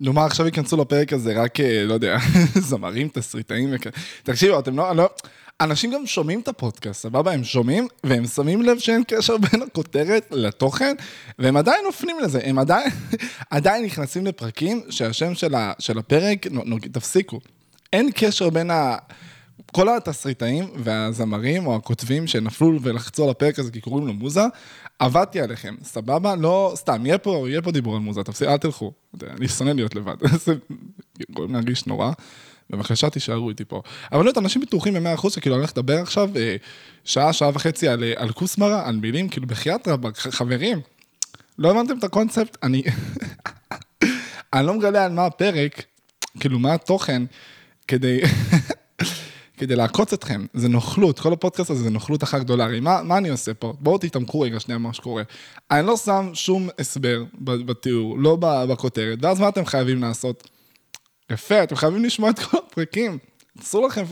נו מה, עכשיו ייכנסו לפרק הזה רק, אה, לא יודע, זמרים, תסריטאים וכאלה. תקשיבו, אתם לא, לא... אנשים גם שומעים את הפודקאסט, סבבה? הם שומעים, והם שמים לב שאין קשר בין הכותרת לתוכן, והם עדיין נופלים לזה, הם עדיין, עדיין נכנסים לפרקים שהשם של, ה, של הפרק, נו, נו, תפסיקו. אין קשר בין ה... כל התסריטאים והזמרים או הכותבים שנפלו ולחצו על הפרק הזה כי קוראים לו מוזה, עבדתי עליכם, סבבה? לא, סתם, יהיה פה, יהיה פה דיבור על מוזה, תפסיקו, אל תלכו. אני שונא להיות לבד, זה גורם להרגיש נורא. בבקשה תישארו איתי פה. אבל באמת, אנשים בטוחים במאה אחוז שכאילו אני הולך לדבר עכשיו אה, שעה, שעה וחצי על, אה, על כוסמרה, על מילים, כאילו בחייאת רבאק, חברים, לא הבנתם את הקונספט? אני... אני לא מגלה על מה הפרק, כאילו מה התוכן, כדי... כדי לעקוץ אתכם, זה נוכלות, כל הפודקאסט הזה זה נוכלות אחת גדולה. הרי מה, מה אני עושה פה? בואו תתעמקו רגע שנייה מה שקורה. אני לא שם שום הסבר בתיאור, לא בכותרת, ואז מה אתם חייבים לעשות? יפה, אתם חייבים לשמוע את כל הפרקים. אסור לכם,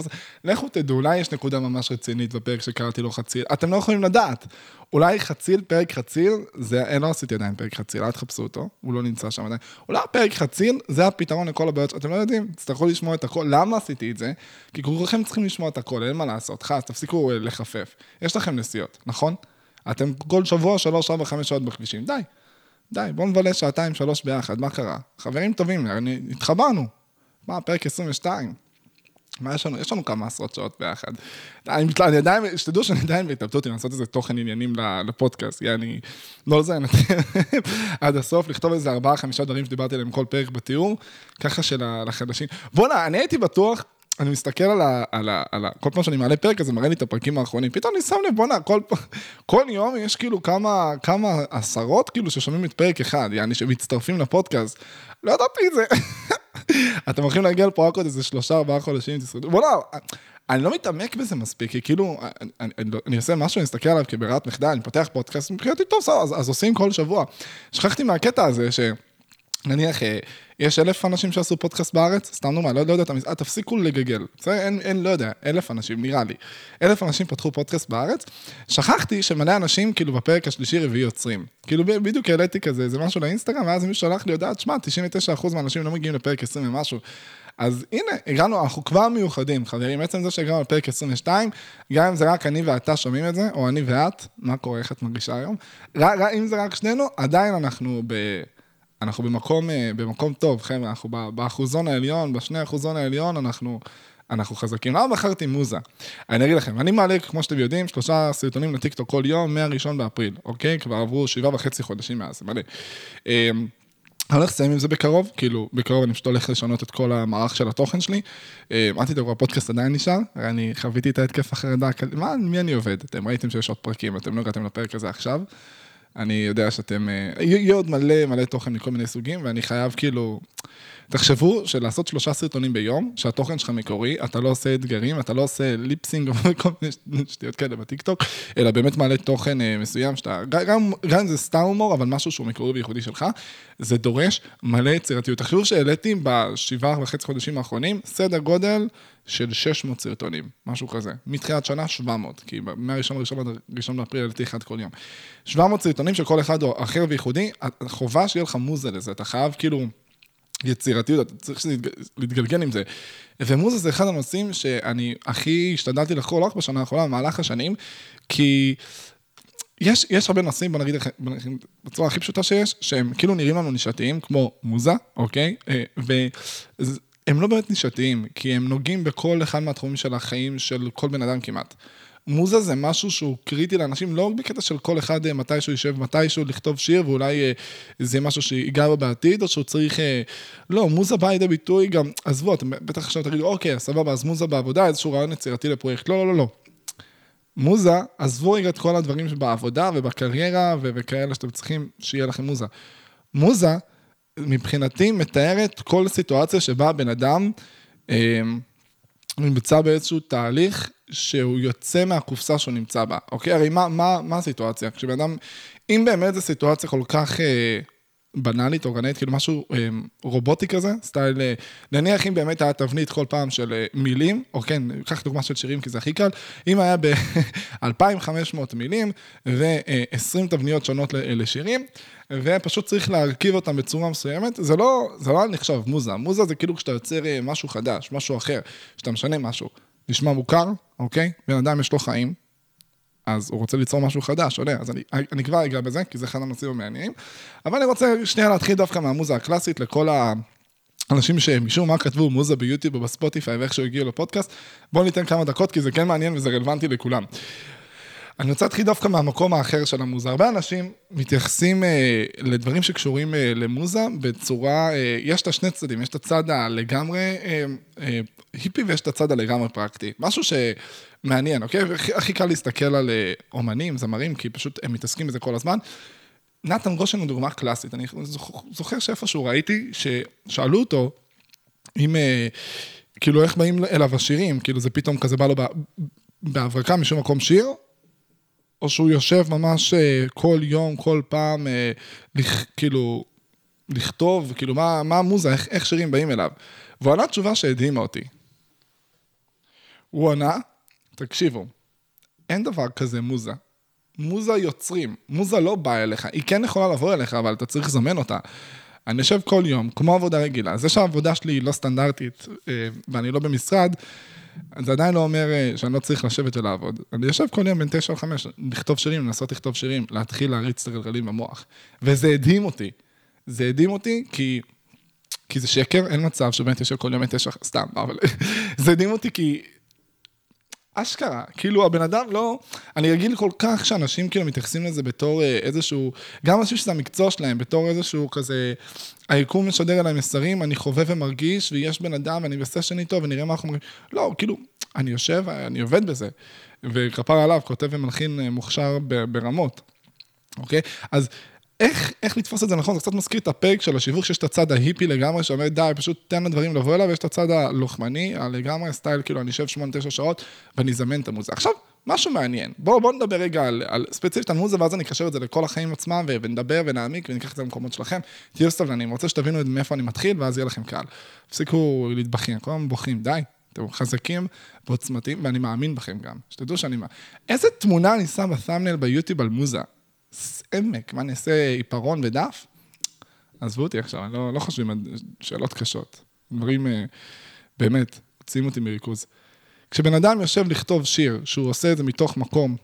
לכו תדעו, אולי יש נקודה ממש רצינית בפרק שקראתי לו חציל, אתם לא יכולים לדעת. אולי חציל, פרק חציל, זה, אני לא עשיתי עדיין פרק חציל, אל תחפשו אותו, הוא לא נמצא שם עדיין. אולי פרק חציל, זה הפתרון לכל הבעיות שאתם לא יודעים, תצטרכו לשמוע את הכל. למה עשיתי את זה? כי כולכם צריכים לשמוע את הכל, אין מה לעשות. חס, תפסיקו אה, לחפף. יש לכם נסיעות, נכון? אתם כל שבוע שלוש, ארבע, חמש שעות בכבישים, די. די, בואו נבלה שעתיים, שלוש ביחד, מה קרה? חברים טובים, התחברנו. מה, פרק 22. מה יש לנו? יש לנו כמה עשרות שעות ביחד. אני, אני עדיין, שתדעו שאני עדיין בהתלבטות אם לעשות איזה תוכן עניינים לפודקאסט, יעני, לא זה, עד הסוף, לכתוב איזה ארבעה, חמישה דברים שדיברתי עליהם כל פרק בתיאור, ככה של החדשים. בואנה, אני הייתי בטוח אני מסתכל על ה... על ה, על ה כל פעם שאני מעלה פרק, אז מראה לי את הפרקים האחרונים. פתאום אני שם לב, בואנה, כל, כל יום יש כאילו כמה, כמה עשרות כאילו ששומעים את פרק אחד, יעני שמצטרפים לפודקאסט. לא ידעתי את זה. אתם הולכים להגיע לפה רק עוד איזה שלושה, ארבעה חודשים, תשרדו. בואנה, אני לא מתעמק בזה מספיק, כי כאילו, אני, עושה משהו, אני מסתכל עליו כברירת מחדל, אני פותח פודקאסט, מבחינתי טוב, אז, אז עושים כל שבוע. שכחתי מהקטע הזה, ש... נניח, אה, יש אלף אנשים שעשו פודקאסט בארץ, סתם נורמל, לא, לא יודע, אה, תפסיקו לגגל, בסדר? אין, אין, לא יודע, אלף אנשים, נראה לי. אלף אנשים פתחו פודקאסט בארץ, שכחתי שמלא אנשים, כאילו, בפרק השלישי רביעי יוצרים. כאילו, בדיוק העליתי כזה, איזה משהו לאינסטגרם, ואז מישהו שלח לי הודעה, תשמע, 99% מהאנשים לא מגיעים לפרק 20 ומשהו. אז הנה, הגענו, אנחנו כבר מיוחדים, חברים. עצם זה שהגענו לפרק 22, גם אם זה רק אני ואתה שומעים את זה, או אני ואת, מה קורה, איך את מרגישה היום? אם זה רק שנינו, עדיין אנחנו ב... אנחנו במקום, אה, במקום טוב, חבר'ה, אנחנו באחוזון העליון, בשני אחוזון העליון, אנחנו, אנחנו חזקים. למה בחרתי מוזה? אני אגיד לכם, אני מעלה, כמו שאתם יודעים, שלושה סרטונים לטיקטוק כל יום, מהראשון באפריל, אוקיי? כבר עברו שבעה וחצי חודשים מאז, מלא. אמ, אני הולך לסיים עם זה בקרוב, כאילו, בקרוב אני פשוט הולך לשנות את כל המערך של התוכן שלי. אמ, אל תדאגו, הפודקאסט עדיין נשאר, אני חוויתי את ההתקף החרדה, מה, מי אני עובד? אתם ראיתם שיש עוד פרקים, אתם לא הגעתם לפרק הזה עכשיו. אני יודע שאתם... אה, יהיה עוד מלא מלא תוכן מכל מיני סוגים, ואני חייב כאילו... תחשבו שלעשות שלושה סרטונים ביום, שהתוכן שלך מקורי, אתה לא עושה אתגרים, אתה לא עושה ליפסינג וכל מיני שטויות כאלה בטיקטוק, אלא באמת מעלה תוכן אה, מסוים שאתה, גם, אם זה סתם הומור, אבל משהו שהוא מקורי וייחודי שלך, זה דורש מלא יצירתיות. תחשבו שהעליתי בשבעה וחצי חודשים האחרונים, סדר גודל של 600 סרטונים, משהו כזה. מתחילת שנה 700, כי מהראשון לראשון עד ראשון באפריל העליתי אחד כל יום. 700 סרטונים של כל אחד הוא אחר וייחודי, חובה שיהיה לך מוזה לזה, אתה חייב כאילו... יצירתיות, אתה צריך להתגלגל עם זה. ומוזה זה אחד הנושאים שאני הכי השתדלתי לחקור, לא רק בשנה האחרונה, במהלך השנים, כי יש, יש הרבה נושאים, בוא נגיד בצורה הכי פשוטה שיש, שהם כאילו נראים לנו נישתיים, כמו מוזה, אוקיי? אה, והם לא באמת נישתיים, כי הם נוגעים בכל אחד מהתחומים של החיים של כל בן אדם כמעט. מוזה זה משהו שהוא קריטי לאנשים, לא רק בקטע של כל אחד אה, מתישהו יישב מתישהו לכתוב שיר, ואולי אה, זה משהו שיגע בו בעתיד, או שהוא צריך... אה, לא, מוזה באה לידי ביטוי גם, עזבו, אתם בטח עכשיו תגידו, אוקיי, סבבה, אז מוזה בעבודה, איזשהו רעיון יצירתי לפרויקט. לא, לא, לא, לא. מוזה, עזבו רגע את כל הדברים שבעבודה ובקריירה וכאלה שאתם צריכים שיהיה לכם מוזה. מוזה, מבחינתי, מתארת כל סיטואציה שבה בן אדם אה, נמצא באיזשהו תהליך שהוא יוצא מהקופסה שהוא נמצא בה, אוקיי? הרי מה, מה, מה הסיטואציה? כשבן אדם, אם באמת זו סיטואציה כל כך, אה, בנאלית, אורגנית, כאילו משהו אה, רובוטי כזה, סטייל, אה, נניח אם באמת היה תבנית כל פעם של אה, מילים, או כן, קח דוגמה של שירים כי זה הכי קל, אם היה ב-2500 מילים ו-20 תבניות שונות לשירים, ופשוט צריך להרכיב אותם בצורה מסוימת, זה לא, זה לא נחשב מוזה, מוזה זה כאילו כשאתה יוצר משהו חדש, משהו אחר, כשאתה משנה משהו, נשמע מוכר, אוקיי? בן אדם יש לו חיים, אז הוא רוצה ליצור משהו חדש, עולה, אז אני, אני כבר אגע בזה, כי זה אחד הנושאים המעניינים. אבל אני רוצה שנייה להתחיל דווקא מהמוזה הקלאסית לכל האנשים שמשום מה כתבו מוזה ביוטיוב או בספוטיפיי ואיכשהו הגיעו לפודקאסט. בואו ניתן כמה דקות, כי זה כן מעניין וזה רלוונטי לכולם. אני רוצה להתחיל דווקא מהמקום האחר של המוזה. הרבה אנשים מתייחסים אה, לדברים שקשורים אה, למוזה בצורה, אה, יש את השני צדדים, יש את הצד הלגמרי אה, אה, היפי ויש את הצד הלגמרי פרקטי. משהו שמעניין, אוקיי? הכי, הכי קל להסתכל על אה, אומנים, זמרים, כי פשוט הם מתעסקים בזה כל הזמן. נתן גושן הוא דוגמה קלאסית. אני זוכר שאיפשהו ראיתי ששאלו אותו אם, אה, כאילו, איך באים אליו השירים, כאילו זה פתאום כזה בא לו בהברקה משום מקום שיר, או שהוא יושב ממש אה, כל יום, כל פעם, אה, כאילו, לכתוב, כאילו, מה, מה המוזה, איך, איך שירים באים אליו. והוא ענה תשובה שהדהימה אותי. הוא ענה, תקשיבו, אין דבר כזה מוזה. מוזה יוצרים, מוזה לא באה אליך, היא כן יכולה לבוא אליך, אבל אתה צריך לזמן אותה. אני יושב כל יום, כמו עבודה רגילה. זה שהעבודה שלי היא לא סטנדרטית, אה, ואני לא במשרד, זה עדיין לא אומר אה, שאני לא צריך לשבת ולעבוד. אני יושב כל יום בין תשע לחמש, לכתוב שירים, לנסות לכתוב שירים, להתחיל להריץ את הגלגלים במוח. וזה הדהים אותי. זה הדהים אותי כי... כי זה שקר, אין מצב שבאמת יושב כל יום בין תשע, סתם, אבל זה הדהים אותי כי אשכרה, כאילו הבן אדם לא, אני רגיל כל כך שאנשים כאילו מתייחסים לזה בתור אה, איזשהו, גם אנשים שזה המקצוע שלהם, בתור איזשהו כזה, היקום משדר עליי מסרים, אני חווה ומרגיש, ויש בן אדם, ואני בסשן איתו, ונראה מה אנחנו אומרים, לא, כאילו, אני יושב, אני עובד בזה, וכפר עליו, כותב ומלחין אה, מוכשר ברמות, אוקיי? אז איך, איך לתפוס את זה נכון? זה קצת מזכיר את הפרק של השיווק, שיש את הצד ההיפי לגמרי, שאומר, די, פשוט תן לדברים לבוא אליו, ויש את הצד הלוחמני, הלגמרי, סטייל, כאילו, אני אשב 8-9 שעות, ואני אזמן את המוזה. עכשיו, משהו מעניין. בואו בוא נדבר רגע על, על ספציפית על מוזה, ואז אני אקשר את זה לכל החיים עצמם, ונדבר ונעמיק, וניקח את זה למקומות שלכם. תהיו סבלנים, רוצה שתבינו מאיפה אני מתחיל, ואז יהיה לכם קל. תפסיקו להתבכיין, כל הזמן בוכים, די. אתם חזקים ועוצמתיים, ואני מאמין בכם גם. שתדעו שאני... איזה תמונה אני שם בת'אמנל ביוטיוב על מוזה? עמק, מה אני אעשה, עיפרון ודף? עזבו אותי עכשיו, לא, לא חושבים על שאלות קשות. דברים אה, באמת, מוציאים אותי מריכוז. כשבן אדם יושב לכתוב שיר, שהוא עושה את זה מתוך מקום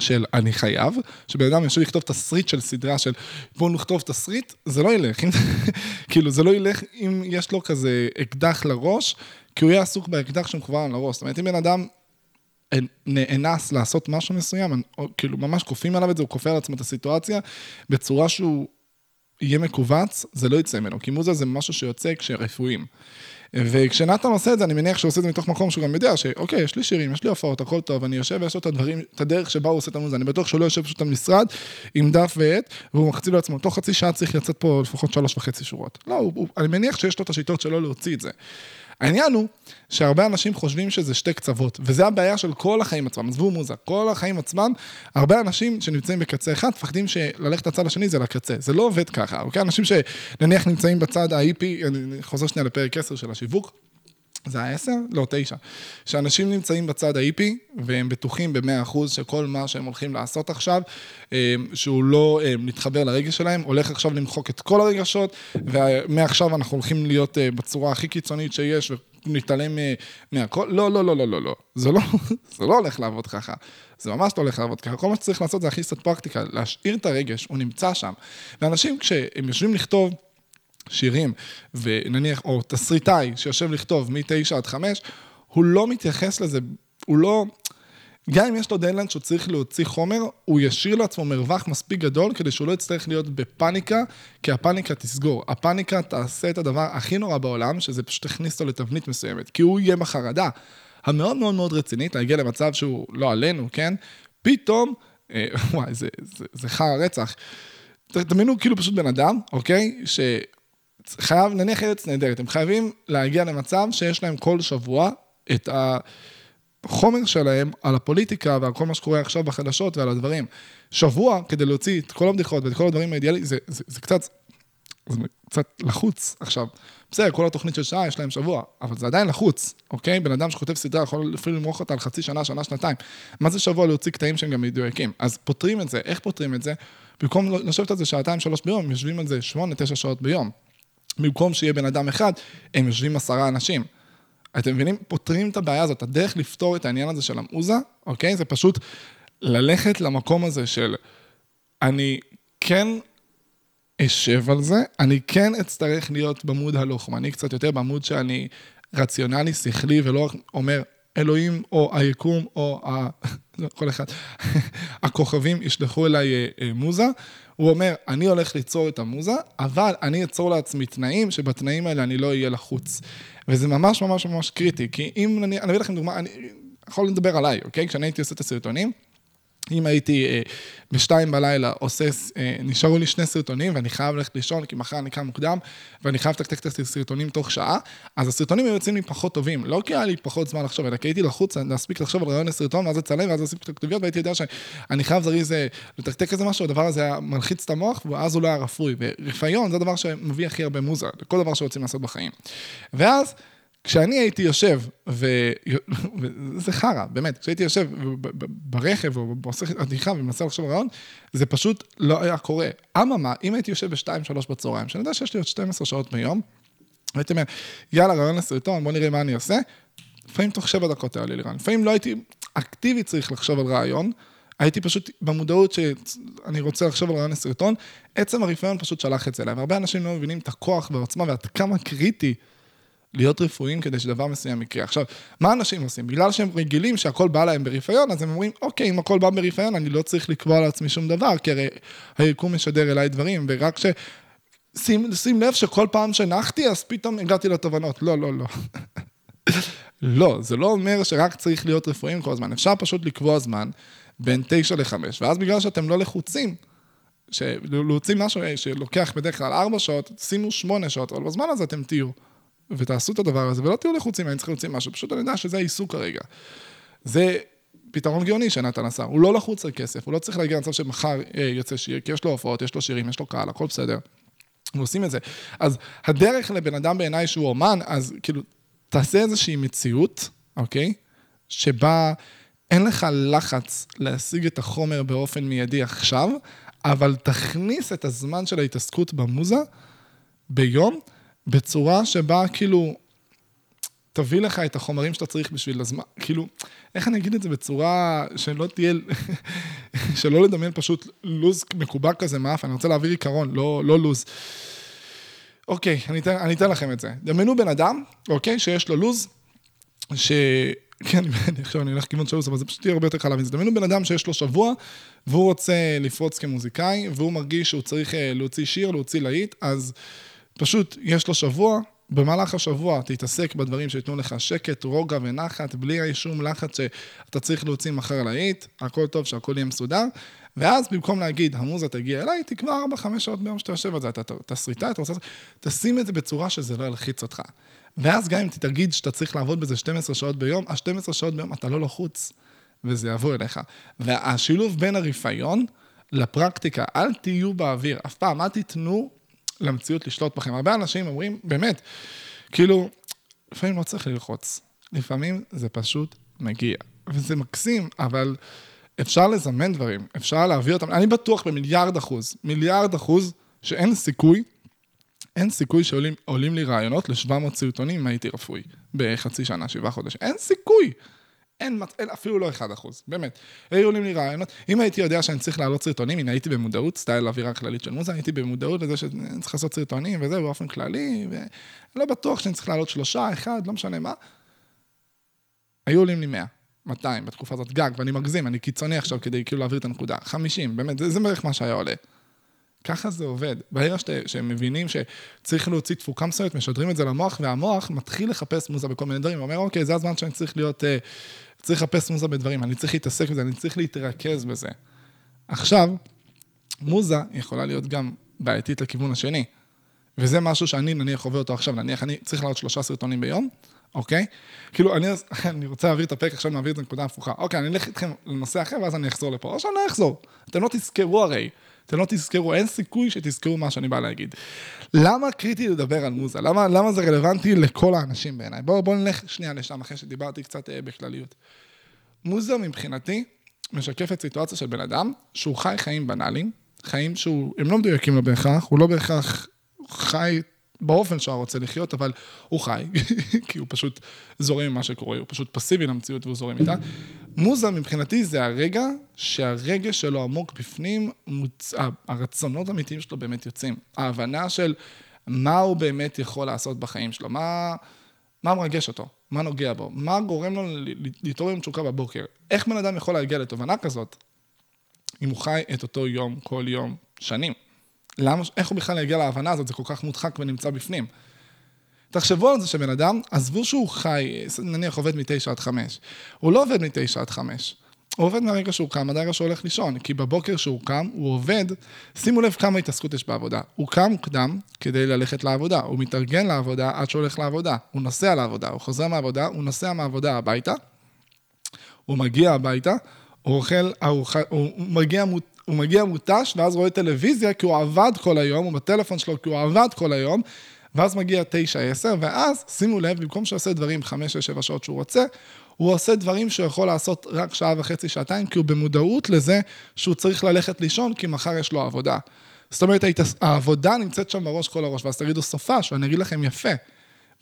של אני חייב, שבן אדם יושב לכתוב תסריט של סדרה של בואו נכתוב תסריט, זה לא ילך. כאילו, זה לא ילך אם יש לו כזה אקדח לראש, כי הוא יהיה עסוק באקדח שמכוון לראש. זאת אומרת, אם בן אדם נאנס לעשות משהו מסוים, כאילו ממש כופים עליו את זה, הוא כופה על עצמו את הסיטואציה, בצורה שהוא יהיה מכווץ, זה לא יצא ממנו, כי מוזה זה משהו שיוצא כשרפואיים. וכשנתן עושה את זה, אני מניח שהוא עושה את זה מתוך מקום שהוא גם יודע שאוקיי, יש לי שירים, יש לי הופעות, הכל טוב, אני יושב ויש לו את הדברים, את הדרך שבה הוא עושה את המוזה, אני בטוח שהוא לא יושב פשוט במשרד עם דף ועט, והוא מחצי לעצמו, תוך חצי שעה צריך לצאת פה לפחות שלוש וחצי שורות. לא, הוא, הוא, אני מניח שיש לו את השיטות שלו להוציא את זה. העניין הוא שהרבה אנשים חושבים שזה שתי קצוות, וזה הבעיה של כל החיים עצמם, עזבו מוזה, כל החיים עצמם, הרבה אנשים שנמצאים בקצה אחד, מפחדים שללכת לצד השני זה לקצה, זה לא עובד ככה, אוקיי? אנשים שנניח נמצאים בצד ה-IP, אני חוזר שנייה לפרק 10 של השיווק, זה היה עשר? לא, תשע. שאנשים נמצאים בצד ה-IP, והם בטוחים במאה אחוז שכל מה שהם הולכים לעשות עכשיו, אה, שהוא לא אה, מתחבר לרגש שלהם, הולך עכשיו למחוק את כל הרגשות, ומעכשיו אנחנו הולכים להיות אה, בצורה הכי קיצונית שיש, ונתעלם מהכל. לא, לא, לא, לא, לא, לא. זה לא, זה לא הולך לעבוד ככה. זה ממש לא הולך לעבוד ככה. כל מה שצריך לעשות זה להכניס קצת פרקטיקה, להשאיר את הרגש, הוא נמצא שם. ואנשים, כשהם יושבים לכתוב, שירים, ונניח, או תסריטאי שיושב לכתוב מ-9 עד 5, הוא לא מתייחס לזה, הוא לא... גם אם יש לו דדליין שהוא צריך להוציא חומר, הוא ישאיר לעצמו מרווח מספיק גדול כדי שהוא לא יצטרך להיות בפאניקה, כי הפאניקה תסגור. הפאניקה תעשה את הדבר הכי נורא בעולם, שזה פשוט יכניס אותו לתבנית מסוימת, כי הוא יהיה בחרדה המאוד מאוד מאוד רצינית, להגיע למצב שהוא לא עלינו, כן? פתאום, אה, וואי, זה, זה, זה חרא רצח. תדמיינו כאילו פשוט בן אדם, אוקיי? ש... חייב, נניח ארץ נהדרת, הם חייבים להגיע למצב שיש להם כל שבוע את החומר שלהם על הפוליטיקה ועל כל מה שקורה עכשיו בחדשות ועל הדברים. שבוע כדי להוציא את כל הבדיחות ואת כל הדברים האידיאליים, זה, זה, זה קצת, זה קצת לחוץ. עכשיו, בסדר, כל התוכנית של שעה יש להם שבוע, אבל זה עדיין לחוץ, אוקיי? בן אדם שכותב סדרה יכול אפילו למרוח אותה על חצי שנה, שנה, שנתיים. מה זה שבוע להוציא קטעים שהם גם מדויקים? אז פותרים את זה, איך פותרים את זה? במקום לשבת על זה שעתיים, שלוש ביום, יושבים על זה שמונה, תשע שעות ביום. במקום שיהיה בן אדם אחד, הם יושבים עשרה אנשים. אתם מבינים? פותרים את הבעיה הזאת. הדרך לפתור את העניין הזה של המוזה, אוקיי? זה פשוט ללכת למקום הזה של אני כן אשב על זה, אני כן אצטרך להיות במוד הלוחמני קצת יותר, בעמוד שאני רציונלי, שכלי, ולא אומר אלוהים או היקום או ה... כל אחד, הכוכבים ישלחו אליי אה, אה, מוזה. הוא אומר, אני הולך ליצור את המוזה, אבל אני אצור לעצמי תנאים, שבתנאים האלה אני לא אהיה לחוץ. וזה ממש ממש ממש קריטי, כי אם אני, אני אביא לכם דוגמה, אני יכול לדבר עליי, אוקיי? כשאני הייתי עושה את הסרטונים, אם הייתי אה, בשתיים בלילה עושה, אה, נשארו לי שני סרטונים ואני חייב ללכת לישון, כי מחר אני קם מוקדם, ואני חייב לתקתק את הסרטונים תוך שעה, אז הסרטונים היו יוצאים לי פחות טובים. לא כי היה לי פחות זמן לחשוב, אלא כי הייתי לחוץ להספיק לחשוב על רעיון לסרטון, ואז לצלם, ואז להוסיף את הכתוביות, והייתי יודע שאני חייב זריז אה, לתקתק איזה משהו, הדבר הזה היה מלחיץ את המוח, ואז הוא לא היה רפוי. ורפיון זה הדבר שמביא הכי הרבה מוזה, לכל דבר שרוצים לעשות בחיים. ואז... כשאני הייתי יושב, ו... וזה חרא, באמת, כשהייתי יושב ברכב או בעושה עדיחה ומנסה לחשוב רעיון, זה פשוט לא היה קורה. אממה, אם הייתי יושב בשתיים, שלוש בצהריים, שאני יודע שיש לי עוד 12 שעות ביום, הייתי אומר, יאללה, רעיון לסרטון, בוא נראה מה אני עושה. לפעמים תוך שבע דקות היה לי לרעיון. לפעמים לא הייתי אקטיבית צריך לחשוב על רעיון, הייתי פשוט במודעות שאני רוצה לחשוב על רעיון לסרטון, עצם הרפיון פשוט שלח את זה אליי. והרבה אנשים לא מבינים את הכוח והעוצמה ועד כמה קריטי להיות רפואיים כדי שדבר מסוים יקרה. עכשיו, מה אנשים עושים? בגלל שהם רגילים שהכל בא להם ברפיון, אז הם אומרים, אוקיי, אם הכל בא ברפיון, אני לא צריך לקבוע לעצמי שום דבר, כי הרי היקום משדר אליי דברים, ורק ש... שים, שים לב שכל פעם שנחתי, אז פתאום הגעתי לתובנות. לא, לא, לא. לא, זה לא אומר שרק צריך להיות רפואיים כל הזמן. אפשר פשוט לקבוע זמן בין תשע לחמש, ואז בגלל שאתם לא לחוצים, להוציא משהו שלוקח בדרך כלל ארבע שעות, שימו שמונה שעות, אבל בזמן הזה אתם תהיו. ותעשו את הדבר הזה, ולא תהיו לחוצים, אני צריך להוציא משהו, פשוט אני יודע שזה העיסוק כרגע. זה פתרון גאוני שנתן עשה, הוא לא לחוץ על כסף, הוא לא צריך להגיע למצב שמחר אה, יוצא שיר, כי יש לו הופעות, יש לו שירים, יש לו קהל, הכל בסדר. ועושים את זה. אז הדרך לבן אדם בעיניי שהוא אומן, אז כאילו, תעשה איזושהי מציאות, אוקיי? שבה אין לך לחץ להשיג את החומר באופן מיידי עכשיו, אבל תכניס את הזמן של ההתעסקות במוזה ביום, בצורה שבה כאילו, תביא לך את החומרים שאתה צריך בשביל הזמן, כאילו, איך אני אגיד את זה בצורה שלא תהיה, שלא לדמיין פשוט לוז מקובע כזה מאף, אני רוצה להעביר עיקרון, לא, לא לוז. אוקיי, אני אתן, אני אתן לכם את זה. דמיינו בן אדם, אוקיי, שיש לו לוז, ש... כן, עכשיו אני הולך לכיוון של לוז, אבל זה פשוט יהיה הרבה יותר חלב. דמיינו בן אדם שיש לו שבוע, והוא רוצה לפרוץ כמוזיקאי, והוא מרגיש שהוא צריך אה, להוציא שיר, להוציא להיט, אז... פשוט יש לו שבוע, במהלך השבוע תתעסק בדברים שייתנו לך שקט, רוגע ונחת, בלי שום לחץ שאתה צריך להוציא מחר להיט, הכל טוב, שהכל יהיה מסודר. ואז במקום להגיד, המוזה תגיע אליי, תקבע 4-5 שעות ביום שאתה יושב על זה, אתה תסריטה, אתה רוצה... תשים את זה בצורה שזה לא ילחיץ אותך. ואז גם אם תגיד שאתה צריך לעבוד בזה 12 שעות ביום, ה-12 שעות ביום אתה לא לחוץ, וזה יבוא אליך. והשילוב בין הרפיון לפרקטיקה, אל תהיו באוויר, אף פעם, אל תיתנו למציאות לשלוט בכם. הרבה אנשים אומרים, באמת, כאילו, לפעמים לא צריך ללחוץ, לפעמים זה פשוט מגיע. וזה מקסים, אבל אפשר לזמן דברים, אפשר להביא אותם. אני בטוח במיליארד אחוז, מיליארד אחוז, שאין סיכוי, אין סיכוי שעולים לי רעיונות ל-700 סרטונים אם הייתי רפואי בחצי שנה, שבעה חודשים. אין סיכוי. אין, אין אפילו לא 1 אחוז, באמת. היו עולים לי רעיונות, אם הייתי יודע שאני צריך להעלות סרטונים, הנה הייתי במודעות, סטייל אווירה כללית של מוזה, הייתי במודעות לזה שאני צריך לעשות סרטונים וזה באופן כללי, ולא בטוח שאני צריך להעלות שלושה, אחד, לא משנה מה. היו עולים לי 100, 200 בתקופה הזאת גג, ואני מגזים, אני קיצוני עכשיו כדי כאילו להעביר את הנקודה. 50, באמת, זה, זה בערך מה שהיה עולה. ככה זה עובד. ברגע שהם מבינים שצריך להוציא תפוקה מסוימת, משדרים את זה למוח, והמוח מתחיל לחפש מוזה בכל מיני דברים, הוא אומר, אוקיי, זה הזמן שאני צריך להיות, uh, צריך לחפש מוזה בדברים, אני צריך להתעסק בזה, אני צריך להתרכז בזה. עכשיו, מוזה יכולה להיות גם בעייתית לכיוון השני. וזה משהו שאני נניח חווה אותו עכשיו, נניח אני צריך לעלות שלושה סרטונים ביום, אוקיי? כאילו, אני, אני רוצה להעביר את הפרק, עכשיו נעביר את הנקודה ההפוכה. אוקיי, אני אלך איתכם לנושא אחר, ואז אני אחזור לפה. או שאני לא אחזור. אתם לא תזכרו הרי. אתם לא תזכרו, אין סיכוי שתזכרו מה שאני בא להגיד. למה קריטי לדבר על מוזה? למה, למה זה רלוונטי לכל האנשים בעיניי? בואו בוא נלך שנייה לשם, אחרי שדיברתי קצת אה, בכלליות. מוזה מבחינתי משקפת סיטואציה של בן אדם שהוא חי חיים בנאליים, חיים שהוא, הם לא מדויקים לו בהכרח, הוא לא בהכרח חי באופן שהוא רוצה לחיות, אבל הוא חי, כי הוא פשוט זורם עם מה שקורה, הוא פשוט פסיבי למציאות והוא זורם איתה. מוזה מבחינתי זה הרגע שהרגש שלו עמוק בפנים, מוצ... הרצונות האמיתיים שלו באמת יוצאים. ההבנה של מה הוא באמת יכול לעשות בחיים שלו, מה, מה מרגש אותו, מה נוגע בו, מה גורם לו להתעורר עם תשוקה בבוקר. איך בן אדם יכול להגיע לתובנה כזאת, אם הוא חי את אותו יום, כל יום, שנים. למה, איך הוא בכלל יגיע להבנה הזאת, זה כל כך מודחק ונמצא בפנים. תחשבו על זה שבן אדם, עזבו שהוא חי, נניח עובד מתשע עד חמש. הוא לא עובד מתשע עד חמש. הוא עובד מהרגע שהוא קם עד הרגע שהוא הולך לישון, כי בבוקר שהוא קם, הוא עובד, שימו לב כמה התעסקות יש בעבודה. הוא קם מוקדם כדי ללכת לעבודה, הוא מתארגן לעבודה עד שהוא הולך לעבודה, הוא נוסע לעבודה, הוא חוזר מהעבודה, הוא נוסע מהעבודה הביתה, הוא מגיע הביתה, הוא אוכל ארוחה, הוא מגיע הוא מגיע מותש, ואז רואה טלוויזיה, כי הוא עבד כל היום, הוא בטלפון שלו, כי הוא עבד כל היום, ואז מגיע תשע, עשר, ואז, שימו לב, במקום שהוא עושה דברים חמש, שש, שבע שעות שהוא רוצה, הוא עושה דברים שהוא יכול לעשות רק שעה וחצי, שעתיים, כי הוא במודעות לזה שהוא צריך ללכת לישון, כי מחר יש לו עבודה. זאת אומרת, העבודה נמצאת שם בראש כל הראש, ואז תגידו סופה, שאני אגיד לכם יפה.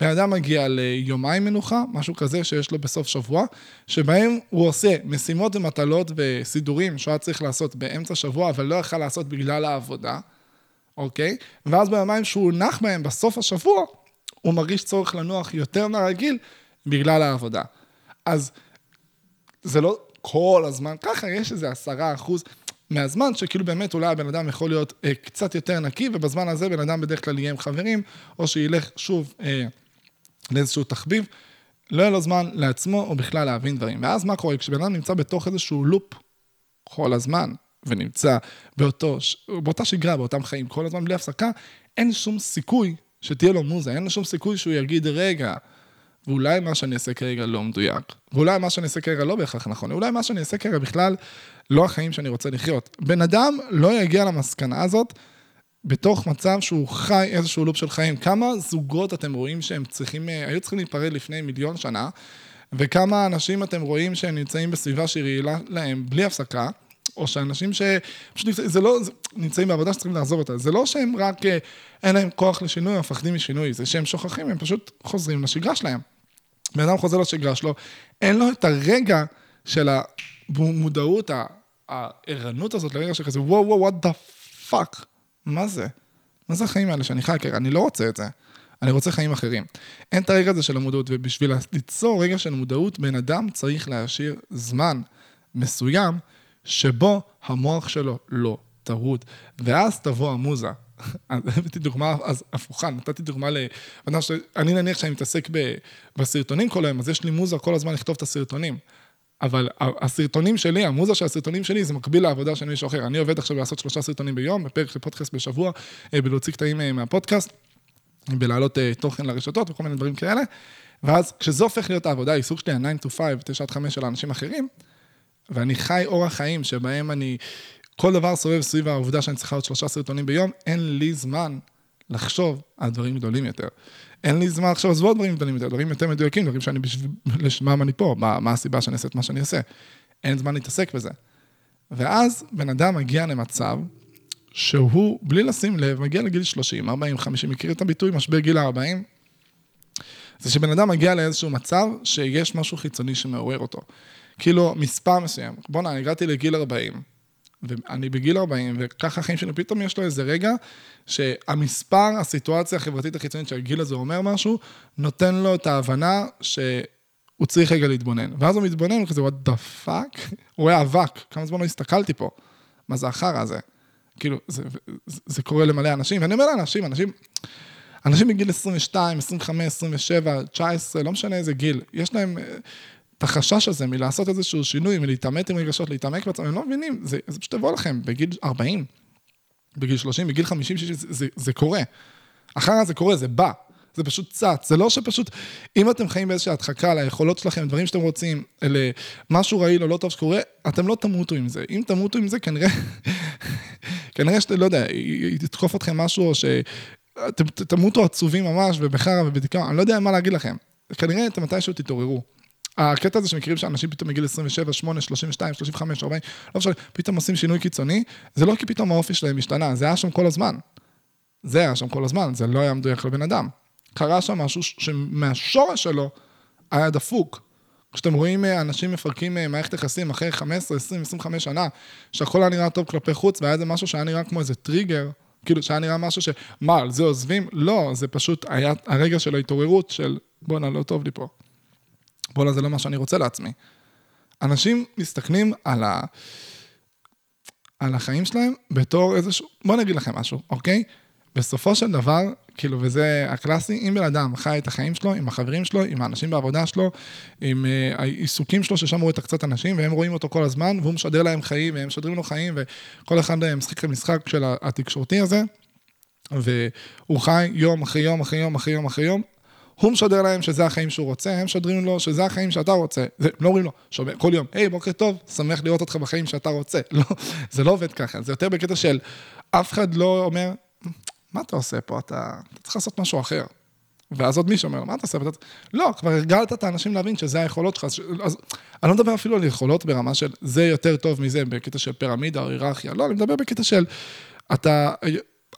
בן אדם מגיע ליומיים מנוחה, משהו כזה שיש לו בסוף שבוע, שבהם הוא עושה משימות ומטלות וסידורים שהוא היה צריך לעשות באמצע שבוע, אבל לא יכל לעשות בגלל העבודה, אוקיי? ואז ביומיים שהוא נח בהם בסוף השבוע, הוא מרגיש צורך לנוח יותר מהרגיל בגלל העבודה. אז זה לא כל הזמן ככה, יש איזה עשרה אחוז מהזמן שכאילו באמת אולי הבן אדם יכול להיות אה, קצת יותר נקי, ובזמן הזה בן אדם בדרך כלל יהיה עם חברים, או שילך שוב... אה, לאיזשהו תחביב, לא יהיה לו זמן לעצמו או בכלל להבין דברים. ואז מה קורה? כשבן אדם נמצא בתוך איזשהו לופ כל הזמן, ונמצא באותו, באותה שגרה, באותם חיים, כל הזמן בלי הפסקה, אין שום סיכוי שתהיה לו מוזה, אין לו שום סיכוי שהוא יגיד, רגע, ואולי מה שאני אעשה כרגע לא מדויק, ואולי מה שאני אעשה כרגע לא בהכרח נכון, ואולי מה שאני אעשה כרגע בכלל לא החיים שאני רוצה לחיות. בן אדם לא יגיע למסקנה הזאת בתוך מצב שהוא חי איזשהו לופ של חיים. כמה זוגות אתם רואים שהם צריכים, אה, היו צריכים להיפרד לפני מיליון שנה, וכמה אנשים אתם רואים שהם נמצאים בסביבה שהיא רעילה להם בלי הפסקה, או שאנשים שפשוט זה לא, נמצאים בעבודה שצריכים לעזוב אותה. זה לא שהם רק, אה, אין להם כוח לשינוי או מפחדים משינוי, זה שהם שוכחים, הם פשוט חוזרים לשגרה שלהם. בן אדם חוזר לשגרה שלו, אין לו את הרגע של המודעות, הערנות הזאת לרגע שכזה, וואו, וואו, what the fuck. מה זה? מה זה החיים האלה שאני חי כרגע? אני לא רוצה את זה. אני רוצה חיים אחרים. אין את הרגע הזה של המודעות, ובשביל ליצור רגע של מודעות, בן אדם צריך להשאיר זמן מסוים שבו המוח שלו לא טרוד. ואז תבוא המוזה. הבאתי דוגמה אז הפוכה, נתתי דוגמה ל... אני נניח שאני מתעסק בסרטונים כל היום, אז יש לי מוזה כל הזמן לכתוב את הסרטונים. אבל הסרטונים שלי, המוזה של הסרטונים שלי, זה מקביל לעבודה של מישהו אחר. אני עובד עכשיו לעשות שלושה סרטונים ביום, בפרק של פודקאסט בשבוע, אה, בלהוציא קטעים אה, מהפודקאסט, בלהעלות אה, תוכן לרשתות וכל מיני דברים כאלה. ואז כשזה הופך להיות העבודה, העיסוק שלי, ה-9 to 5, 9 עד 5 של האנשים אחרים, ואני חי אורח חיים שבהם אני, כל דבר סובב סביב העובדה שאני צריכה עוד שלושה סרטונים ביום, אין לי זמן לחשוב על דברים גדולים יותר. אין לי זמן עכשיו לעזוב דברים גדולים יותר, דברים יותר מדויקים, דברים שאני בשביל, לשמם אני פה, מה, מה הסיבה שאני אעשה את מה שאני אעשה. אין זמן להתעסק בזה. ואז בן אדם מגיע למצב שהוא, בלי לשים לב, מגיע לגיל 30, 40, 50, מכיר את הביטוי משבר גיל ה-40? זה שבן אדם מגיע לאיזשהו מצב שיש משהו חיצוני שמעורר אותו. כאילו, מספר מסוים. בוא'נה, הגעתי לגיל 40, ואני בגיל 40, וככה החיים שלי, פתאום יש לו איזה רגע שהמספר, הסיטואציה החברתית החיצונית שהגיל הזה אומר משהו, נותן לו את ההבנה שהוא צריך רגע להתבונן. ואז הוא מתבונן, וכזה, what the fuck? הוא רואה אבק, כמה זמן לא הסתכלתי פה. מה זה החרא הזה? כאילו, זה, זה, זה קורה למלא אנשים, ואני אומר לאנשים, אנשים, אנשים בגיל 22, 25, 27, 19, לא משנה איזה גיל, יש להם את החשש הזה מלעשות איזשהו שינוי, מלהתעמת עם רגשות, להתעמק בעצמם, הם לא מבינים, זה, זה פשוט יבוא לכם בגיל 40, בגיל 30, בגיל 50, 60, זה, זה, זה קורה. אחר זה קורה, זה בא. זה פשוט צץ. זה לא שפשוט, אם אתם חיים באיזושהי הדחקה ליכולות שלכם, דברים שאתם רוצים, למשהו רעיל או לא טוב שקורה, אתם לא תמותו עם זה. אם תמותו עם זה, כנראה, כנראה שאתם, לא יודע, יתקוף אתכם משהו, או שאתם תמותו עצובים ממש, ובחרא ובדיכאון, אני לא יודע מה להגיד לכם. כנראה אתם מתישהו תתעוררו. הקטע הזה שמכירים שאנשים פתאום מגיל 27, 8, 32, 35, 40, לא משנה, פתאום עושים שינוי קיצוני, זה לא כי פתאום האופי שלהם השתנה, זה היה שם כל הזמן. זה היה שם כל הזמן, זה לא היה מדויק לבן אדם. קרה שם משהו שמהשורש שלו היה דפוק. כשאתם רואים אה, אנשים מפרקים אה, מערכת יחסים אחרי 15, 20, 25 שנה, שהכל היה נראה טוב כלפי חוץ, והיה איזה משהו שהיה נראה כמו איזה טריגר, כאילו שהיה נראה משהו ש... מה, על זה עוזבים? לא, זה פשוט היה הרגע של ההתעוררות של בואנה, לא טוב לי פה. בואנה, זה לא מה שאני רוצה לעצמי. אנשים מסתכלים על, ה... על החיים שלהם בתור איזשהו... בואו נגיד לכם משהו, אוקיי? בסופו של דבר, כאילו, וזה הקלאסי, אם בן אדם חי את החיים שלו, עם החברים שלו, עם האנשים בעבודה שלו, עם uh, העיסוקים שלו, ששם רואה את הקצת אנשים, והם רואים אותו כל הזמן, והוא משדר להם חיים, והם משדרים לו חיים, וכל אחד משחק את המשחק של התקשורתי הזה, והוא חי יום אחרי יום אחרי יום אחרי יום אחרי יום, הוא משדר להם שזה החיים שהוא רוצה, הם משדרים לו שזה החיים שאתה רוצה. זה, לא אומרים לו, שומע, כל יום, היי, בוקר טוב, שמח לראות אותך בחיים שאתה רוצה. לא, זה לא עובד ככה, זה יותר בקטע של אף אחד לא אומר, מה אתה עושה פה? אתה, אתה צריך לעשות משהו אחר. ואז עוד מישהו אומר, מה אתה עושה? ואתה... לא, כבר הרגלת את האנשים להבין שזה היכולות שלך. אז אני לא מדבר אפילו על יכולות ברמה של זה יותר טוב מזה, בקטע של פירמידה או היררכיה. לא, אני מדבר בקטע של אתה,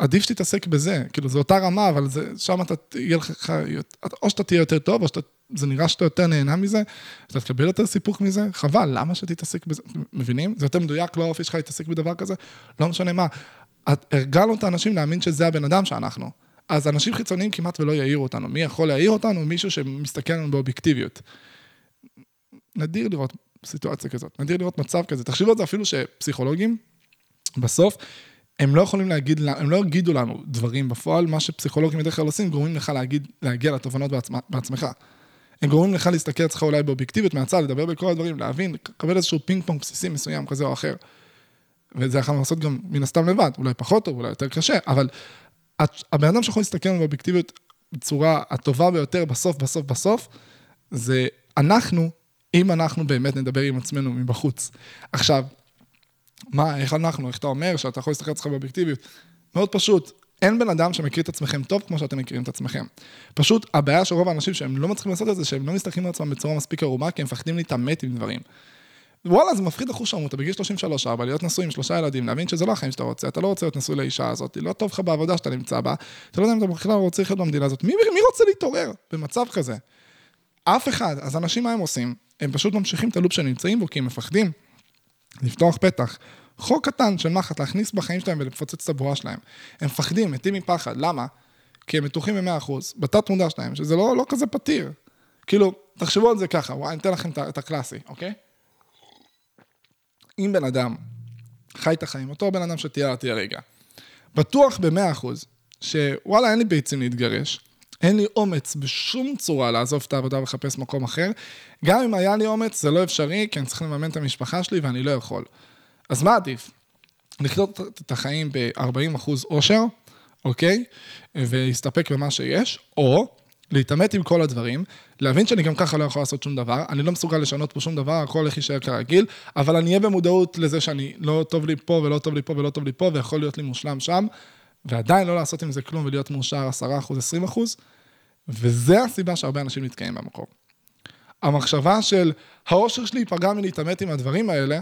עדיף שתתעסק בזה. כאילו, זו אותה רמה, אבל זה, שם אתה, יהיה לך, או שאתה תהיה יותר טוב, או שזה נראה שאתה יותר נהנה מזה, אתה תקבל יותר סיפוק מזה, חבל, למה שתתעסק בזה? מבינים? זה יותר מדויק, לא האופי שלך להתעסק בדבר כזה, לא משנה מה. הרגלנו את האנשים להאמין שזה הבן אדם שאנחנו. אז אנשים חיצוניים כמעט ולא יעירו אותנו. מי יכול להעיר אותנו? מישהו שמסתכל עלינו באובייקטיביות. נדיר לראות סיטואציה כזאת, נדיר לראות מצב כזה. תחשבו על זה אפילו שפסיכולוגים, בסוף, הם לא יכולים להגיד, הם לא יגידו לנו דברים בפועל, מה שפסיכולוגים בדרך כלל עושים, גורמים לך להגיד, להגיע לתובנות בעצמך, בעצמך. הם גורמים לך להסתכל אצלך אולי באובייקטיביות מהצד, לדבר בכל הדברים, להבין, לקבל איזשהו פינג פונג בסיסי מסוים כזה או אחר. וזה יכול לעשות גם מן הסתם לבד, אולי פחות טוב, אולי יותר קשה, אבל הבן אדם שיכול להסתכל על באובייקטיביות בצורה הטובה ביותר בסוף, בסוף, בסוף, זה אנחנו, אם אנחנו באמת נדבר עם עצמנו מבחוץ. עכשיו, מה, איך אנחנו, איך אתה אומר שאתה יכול להסתכל על עצמך באובייקטיביות? מאוד פשוט, אין בן אדם שמכיר את עצמכם טוב כמו שאתם מכירים את עצמכם. פשוט הבעיה של רוב האנשים שהם לא מצליחים לעשות את זה, שהם לא מסתכלים על עצמם בצורה מספיק ערומה, כי הם מפחדים להתעמת עם דברים. וואלה, זה מפחיד אחוז שרמוטה בגיל 33 4 להיות נשוי עם שלושה ילדים, להבין שזה לא החיים שאתה רוצה, אתה לא רוצה להיות נשוי לאישה הזאת, לא טוב לך בעבודה שאתה נמצא בה, אתה לא יודע אם אתה בכלל רוצה לחיות במדינה הזאת, מי, מי רוצה להתעורר במצב כזה? אף אחד. אז אנשים, מה הם עושים? הם פשוט ממשיכים את הלופ שהם נמצאים בו, כי הם מפחדים לפתוח פתח. חוק קטן של מחט, להכניס בחיים שלהם ולפוצץ את הבועה שלהם. הם מפחדים, מתים מפחד, למה? כי הם בטוחים ב-100%, בתת מודע שלהם, שזה לא, לא כזה פתיר. כאילו, תחשבו על זה ככה, וואי, אני אתן לכם את הקלאסי, אוקיי? אם בן אדם חי את החיים, אותו בן אדם שתיארתי הרגע, בטוח ב-100% שוואלה, אין לי ביצים להתגרש, אין לי אומץ בשום צורה לעזוב את העבודה ולחפש מקום אחר. גם אם היה לי אומץ, זה לא אפשרי, כי אני צריך לממן את המשפחה שלי ואני לא יכול. אז מה עדיף? לחיות את החיים ב-40% אושר, אוקיי? ולהסתפק במה שיש, או להתעמת עם כל הדברים, להבין שאני גם ככה לא יכול לעשות שום דבר, אני לא מסוגל לשנות פה שום דבר, הכל הולך להישאר כרגיל, אבל אני אהיה במודעות לזה שאני לא טוב לי פה ולא טוב לי פה ולא טוב לי פה, ויכול להיות לי מושלם שם, ועדיין לא לעשות עם זה כלום ולהיות מאושר 10%, 20%, וזה הסיבה שהרבה אנשים נתקעים במקום. המחשבה של האושר שלי ייפגע מלהתעמת עם הדברים האלה,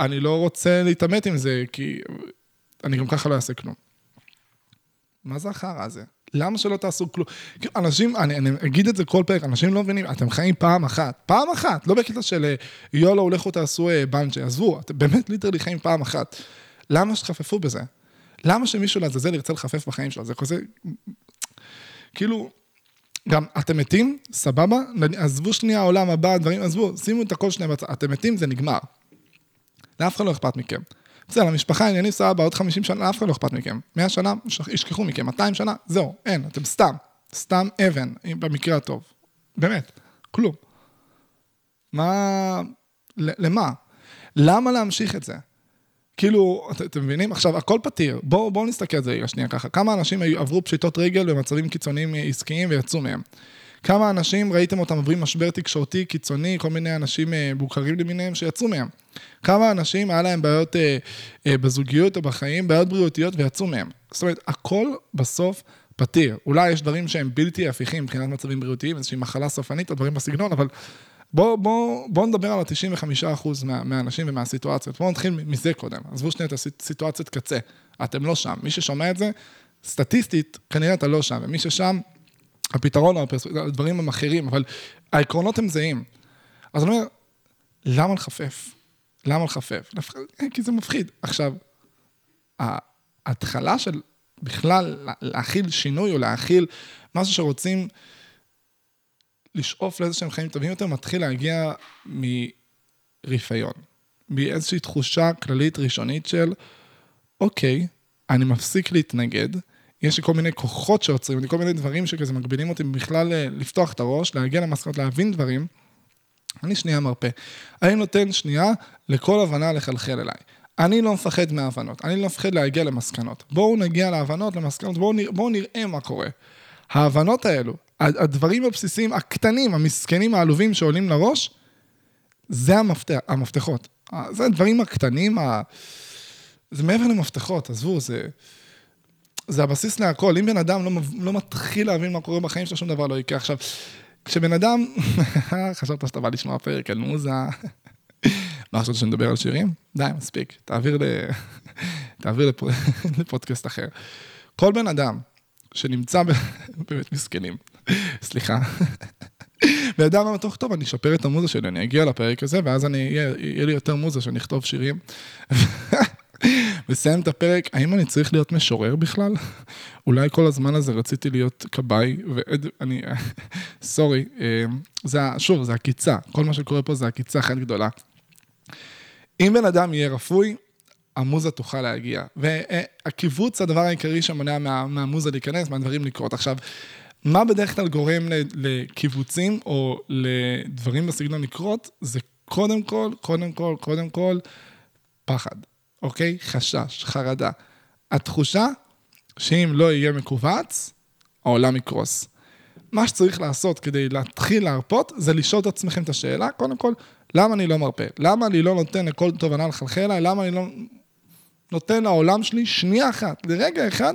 אני לא רוצה להתעמת עם זה, כי אני גם ככה לא אעשה כלום. מה זה החרא הזה? למה שלא תעשו כלום? אנשים, אני, אני אגיד את זה כל פרק, אנשים לא מבינים, אתם חיים פעם אחת, פעם אחת, לא בקטע של אה, YOLO, לכו תעשו אה, בנג'י, עזבו, אתם באמת literally חיים פעם אחת. למה שתחפפו בזה? למה שמישהו לעזאזל ירצה לחפף בחיים שלו? זה כזה... כאילו, גם אתם מתים, סבבה? עזבו שנייה עולם הבא, דברים, עזבו, שימו את הכל שנייה בצד, אתם מתים, זה נגמר. לאף אחד לא אכפת מכם. בסדר, למשפחה עניינים סבבה, עוד 50 שנה, לאף אחד לא אכפת מכם. 100 שנה, ישכחו מכם, 200 שנה, זהו, אין, אתם סתם. סתם אבן, במקרה הטוב. באמת, כלום. מה... למה? למה להמשיך את זה? כאילו, את- אתם מבינים? עכשיו, הכל פתיר. בואו בוא נסתכל על זה רגע שנייה ככה. כמה אנשים עברו פשיטות רגל במצבים קיצוניים אה, עסקיים ויצאו מהם? כמה אנשים, ראיתם אותם עוברים משבר תקשורתי קיצוני, כל מיני אנשים אה, בוקרים למיניהם שיצאו מהם? כמה אנשים, היה להם בעיות אה, אה, בזוגיות או בחיים, בעיות בריאותיות ויצאו מהם? זאת אומרת, הכל בסוף פתיר. אולי יש דברים שהם בלתי הפיכים מבחינת מצבים בריאותיים, איזושהי מחלה סופנית או דברים בסגנון, אבל בואו בוא, בוא נדבר על ה-95% מה, מהאנשים ומהסיטואציות. בואו נתחיל מזה קודם. עזבו שנייה את הסיטואציית קצה. אתם לא שם. מי ששומע את זה, סטטיסטית, כנראה אתה לא שם. ומי ששם, הפתרון הפרס... הדברים הם אחרים, אבל העקרונות הם זהים. אז אני אומר, למה לחפף? למה לחפף? לפח- כי זה מפחיד. עכשיו, ההתחלה של בכלל לה- להכיל שינוי או להכיל משהו שרוצים לשאוף לאיזה שהם חיים טובים יותר, מתחיל להגיע מרפיון. מאיזושהי תחושה כללית ראשונית של, אוקיי, אני מפסיק להתנגד, יש לי כל מיני כוחות שעוצרים, כל מיני דברים שכזה מגבילים אותי בכלל אה, לפתוח את הראש, להגיע למסקנות, להבין דברים. אני שנייה מרפה. אני נותן שנייה לכל הבנה לחלחל אליי. אני לא מפחד מהבנות, אני לא מפחד להגיע למסקנות. בואו נגיע להבנות, למסקנות, בואו נרא, בואו נראה מה קורה. ההבנות האלו, הדברים הבסיסיים, הקטנים, המסכנים, העלובים שעולים לראש, זה המפתח, המפתחות. זה הדברים הקטנים, ה... זה מעבר למפתחות, עזבו, זה... זה הבסיס להכל. אם בן אדם לא, לא מתחיל להבין מה קורה בחיים שלו, שום דבר לא יקרה. עכשיו, כשבן אדם, חשבת שאתה בא לשמוע פרק על מוזה, מה חשבת שנדבר על שירים? די, מספיק. תעביר, ל... תעביר לפ... לפודקאסט אחר. כל בן אדם שנמצא, ב... באמת מסכנים, סליחה. בן אדם אומר, טוב, טוב, אני אשפר את המוזה שלי, אני אגיע לפרק הזה, ואז אני, יהיה, לי יותר מוזה שאני אכתוב שירים. מסיים את הפרק, האם אני צריך להיות משורר בכלל? אולי כל הזמן הזה רציתי להיות כבאי, ואני, סורי, אה, זה, שוב, זה עקיצה, כל מה שקורה פה זה עקיצה אחת גדולה. אם בן אדם יהיה רפוי, המוזה תוכל להגיע. והקיבוץ, הדבר העיקרי שמונע מה, מהמוזה להיכנס, מהדברים לקרות. עכשיו, מה בדרך כלל גורם לקיבוצים או לדברים בסגנון לקרות? זה קודם כל, קודם כל, קודם כל, פחד, אוקיי? חשש, חרדה. התחושה שאם לא יהיה מכווץ, העולם יקרוס. מה שצריך לעשות כדי להתחיל להרפות, זה לשאול את עצמכם את השאלה, קודם כל, למה אני לא מרפה? למה אני לא נותן לכל תובנה לחלחל אליי? למה אני לא נותן לעולם שלי שנייה אחת, לרגע אחד,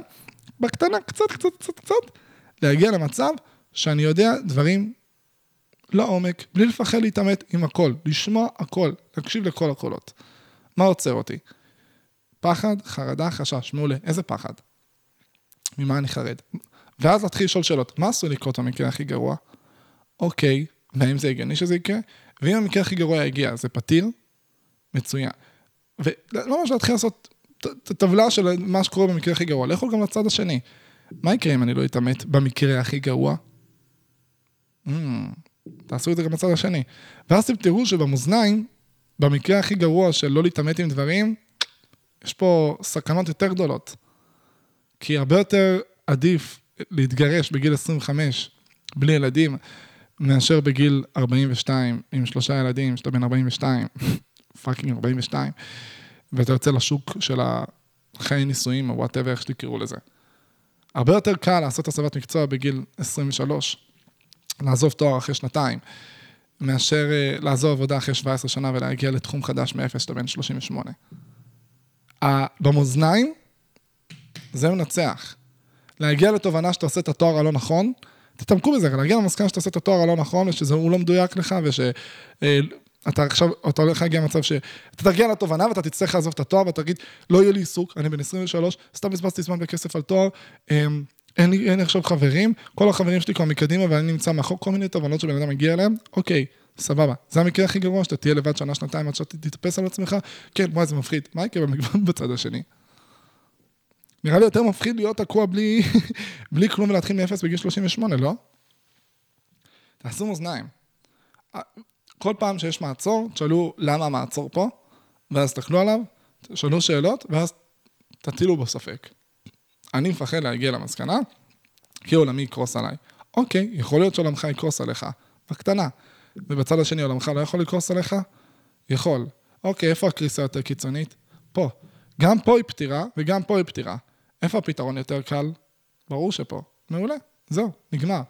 בקטנה, קצת, קצת, קצת, קצת, להגיע למצב שאני יודע דברים לעומק, בלי לפחד להתעמת עם הכל, לשמוע הכל, להקשיב לכל הקולות. מה עוצר אותי? פחד, חרדה, חשש. מעולה. איזה פחד? ממה אני חרד? ואז להתחיל לשאול שאלות. מה עשוי לקרות במקרה הכי גרוע? אוקיי, והאם זה הגיוני שזה יקרה? ואם המקרה הכי גרוע יגיע, זה פתיר? מצוין. ולא ממש להתחיל לעשות טבלה של מה שקורה במקרה הכי גרוע. לכו גם לצד השני. מה יקרה אם אני לא אתעמת במקרה הכי גרוע? Mm, תעשו את זה גם בצד השני. ואז אתם תראו שבמאזניים, במקרה הכי גרוע של לא להתעמת עם דברים, יש פה סכנות יותר גדולות. כי הרבה יותר עדיף להתגרש בגיל 25 בלי ילדים, מאשר בגיל 42 עם שלושה ילדים, שאתה בן 42, fucking 42, ואתה יוצא לשוק של החיי נישואים, או whatever, איך שתקראו לזה. הרבה יותר קל לעשות הסבת מקצוע בגיל 23, לעזוב תואר אחרי שנתיים, מאשר uh, לעזוב עבודה אחרי 17 שנה ולהגיע לתחום חדש מאפס שאתה בן 38. Uh, במאזניים, זה מנצח. להגיע לתובנה שאתה עושה את התואר הלא נכון, תתעמקו בזה, להגיע למסקנה שאתה עושה את התואר הלא נכון, ושהוא לא מדויק לך, ושאתה עכשיו, אתה הולך להגיע למצב שאתה תגיע לתובנה ואתה תצטרך לעזוב את התואר ואתה תגיד, לא יהיה לי עיסוק, אני בן 23, סתם בזבזתי זמן וכסף על תואר, אמ, אין לי, אין לי עכשיו חברים, כל החברים שלי כבר מקדימה ואני נמצא מאחור, כל מיני תובנות שבן אדם מגיע אליהם, אוקיי, סבבה. זה המקרה הכי גרוע, שאתה תהיה לבד שנה, שנתיים, עד שאתה תתאפס על עצמך, כן, וואי, זה מפחיד. מה יקרה בצד השני? נראה לי יותר מפחיד להיות תקוע בלי, בלי כלום ולהתחיל מאפס בגיל 38, לא? תעשו מאזניים. כל פעם שיש מעצור, תשאלו למה המעצור פה, ואז תסתכלו עליו, תשאלו שאלות, ואז תטילו בו ספק. אני מפחד להגיע למסקנה, כי עולמי יקרוס עליי. אוקיי, יכול להיות שעולמך יקרוס עליך, בקטנה. ובצד השני עולמך לא יכול לקרוס עליך? יכול. אוקיי, איפה הקריסה יותר קיצונית? פה. גם פה היא פתירה וגם פה היא פתירה. איפה הפתרון יותר קל? ברור שפה. מעולה, זהו, נגמר.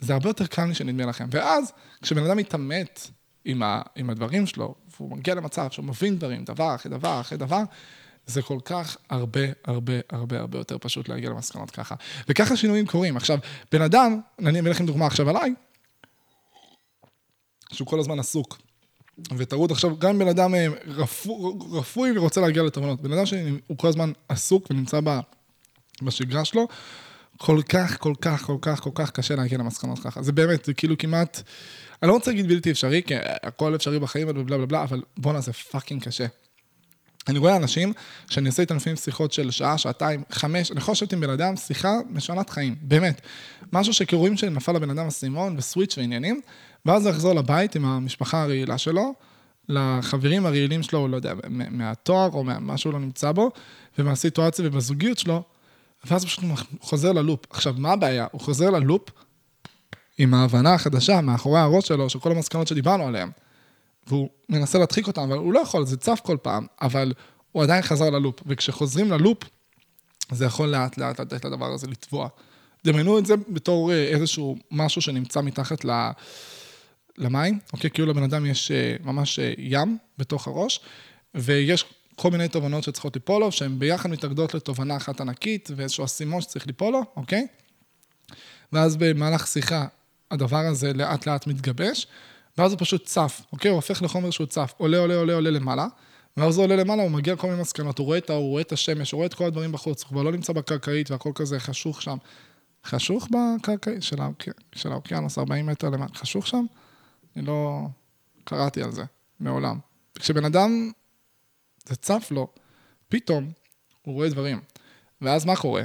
זה הרבה יותר קל משנדמה לכם. ואז, כשבן אדם מתעמת עם, ה, עם הדברים שלו, והוא מגיע למצב שהוא מבין דברים, דבר אחרי דבר אחרי דבר, זה כל כך הרבה, הרבה, הרבה, הרבה יותר פשוט להגיע למסקנות ככה. וככה שינויים קורים. עכשיו, בן אדם, אני אביא לכם דוגמה עכשיו עליי, שהוא כל הזמן עסוק. וטעות עכשיו, גם בן אדם אה, רפו, רפוי ורוצה להגיע לתובנות. בן אדם שהוא כל הזמן עסוק ונמצא בשגרה שלו, כל כך, כל כך, כל כך, כל כך קשה להגיע למסקנות ככה. זה באמת, זה כאילו כמעט, אני לא רוצה להגיד בלתי אפשרי, כי הכל אפשרי בחיים ובלה בלה בלה, אבל בואנה, זה פאקינג קשה. אני רואה אנשים שאני עושה איתם לפעמים שיחות של שעה, שעתיים, חמש, אני יכול לשבת עם בן אדם, שיחה משנת חיים, באמת. משהו שכרואים שנפל לבן אדם אסימון וסוויץ' ועניינים, ואז הוא יחזור לבית עם המשפחה הרעילה שלו, לחברים הרעילים שלו, לא יודע, מהתואר או מה שהוא לא נמצא בו, ומהסיטואציה ובזוגיות שלו, ואז הוא פשוט חוזר ללופ. עכשיו, מה הבעיה? הוא חוזר ללופ עם ההבנה החדשה מאחורי הראש שלו, של כל המסקנות שדיברנו עליהן. והוא מנסה להדחיק אותם, אבל הוא לא יכול, זה צף כל פעם, אבל הוא עדיין חזר ללופ. וכשחוזרים ללופ, זה יכול לאט לאט לתת לדבר הזה לטבוע. דמיינו את זה בתור אה, איזשהו משהו שנמצא מתחת ל... למים, אוקיי? כאילו לבן אדם יש אה, ממש אה, ים בתוך הראש, ויש כל מיני תובנות שצריכות ליפול לו, שהן ביחד מתאגדות לתובנה אחת ענקית, ואיזשהו אסימון שצריך ליפול לו, אוקיי? ואז במהלך שיחה, הדבר הזה לאט לאט מתגבש, ואז הוא פשוט צף, אוקיי? הוא הופך לחומר שהוא צף, עולה, עולה, עולה, עולה למעלה, ואז הוא עולה למעלה, הוא מגיע לכל מיני מסקנות, הוא רואה את האור, הוא רואה את השמש, הוא רואה את כל הדברים בחוץ, הוא כבר לא נמצא בקרקעית והכל כזה חשוך שם. חשוך בקרקעית של, האוק... של האוקיינוס, 40 מטר למעלה, חשוך שם? אני לא קראתי על זה, מעולם. כשבן אדם, זה צף לו, פתאום הוא רואה דברים. ואז מה קורה?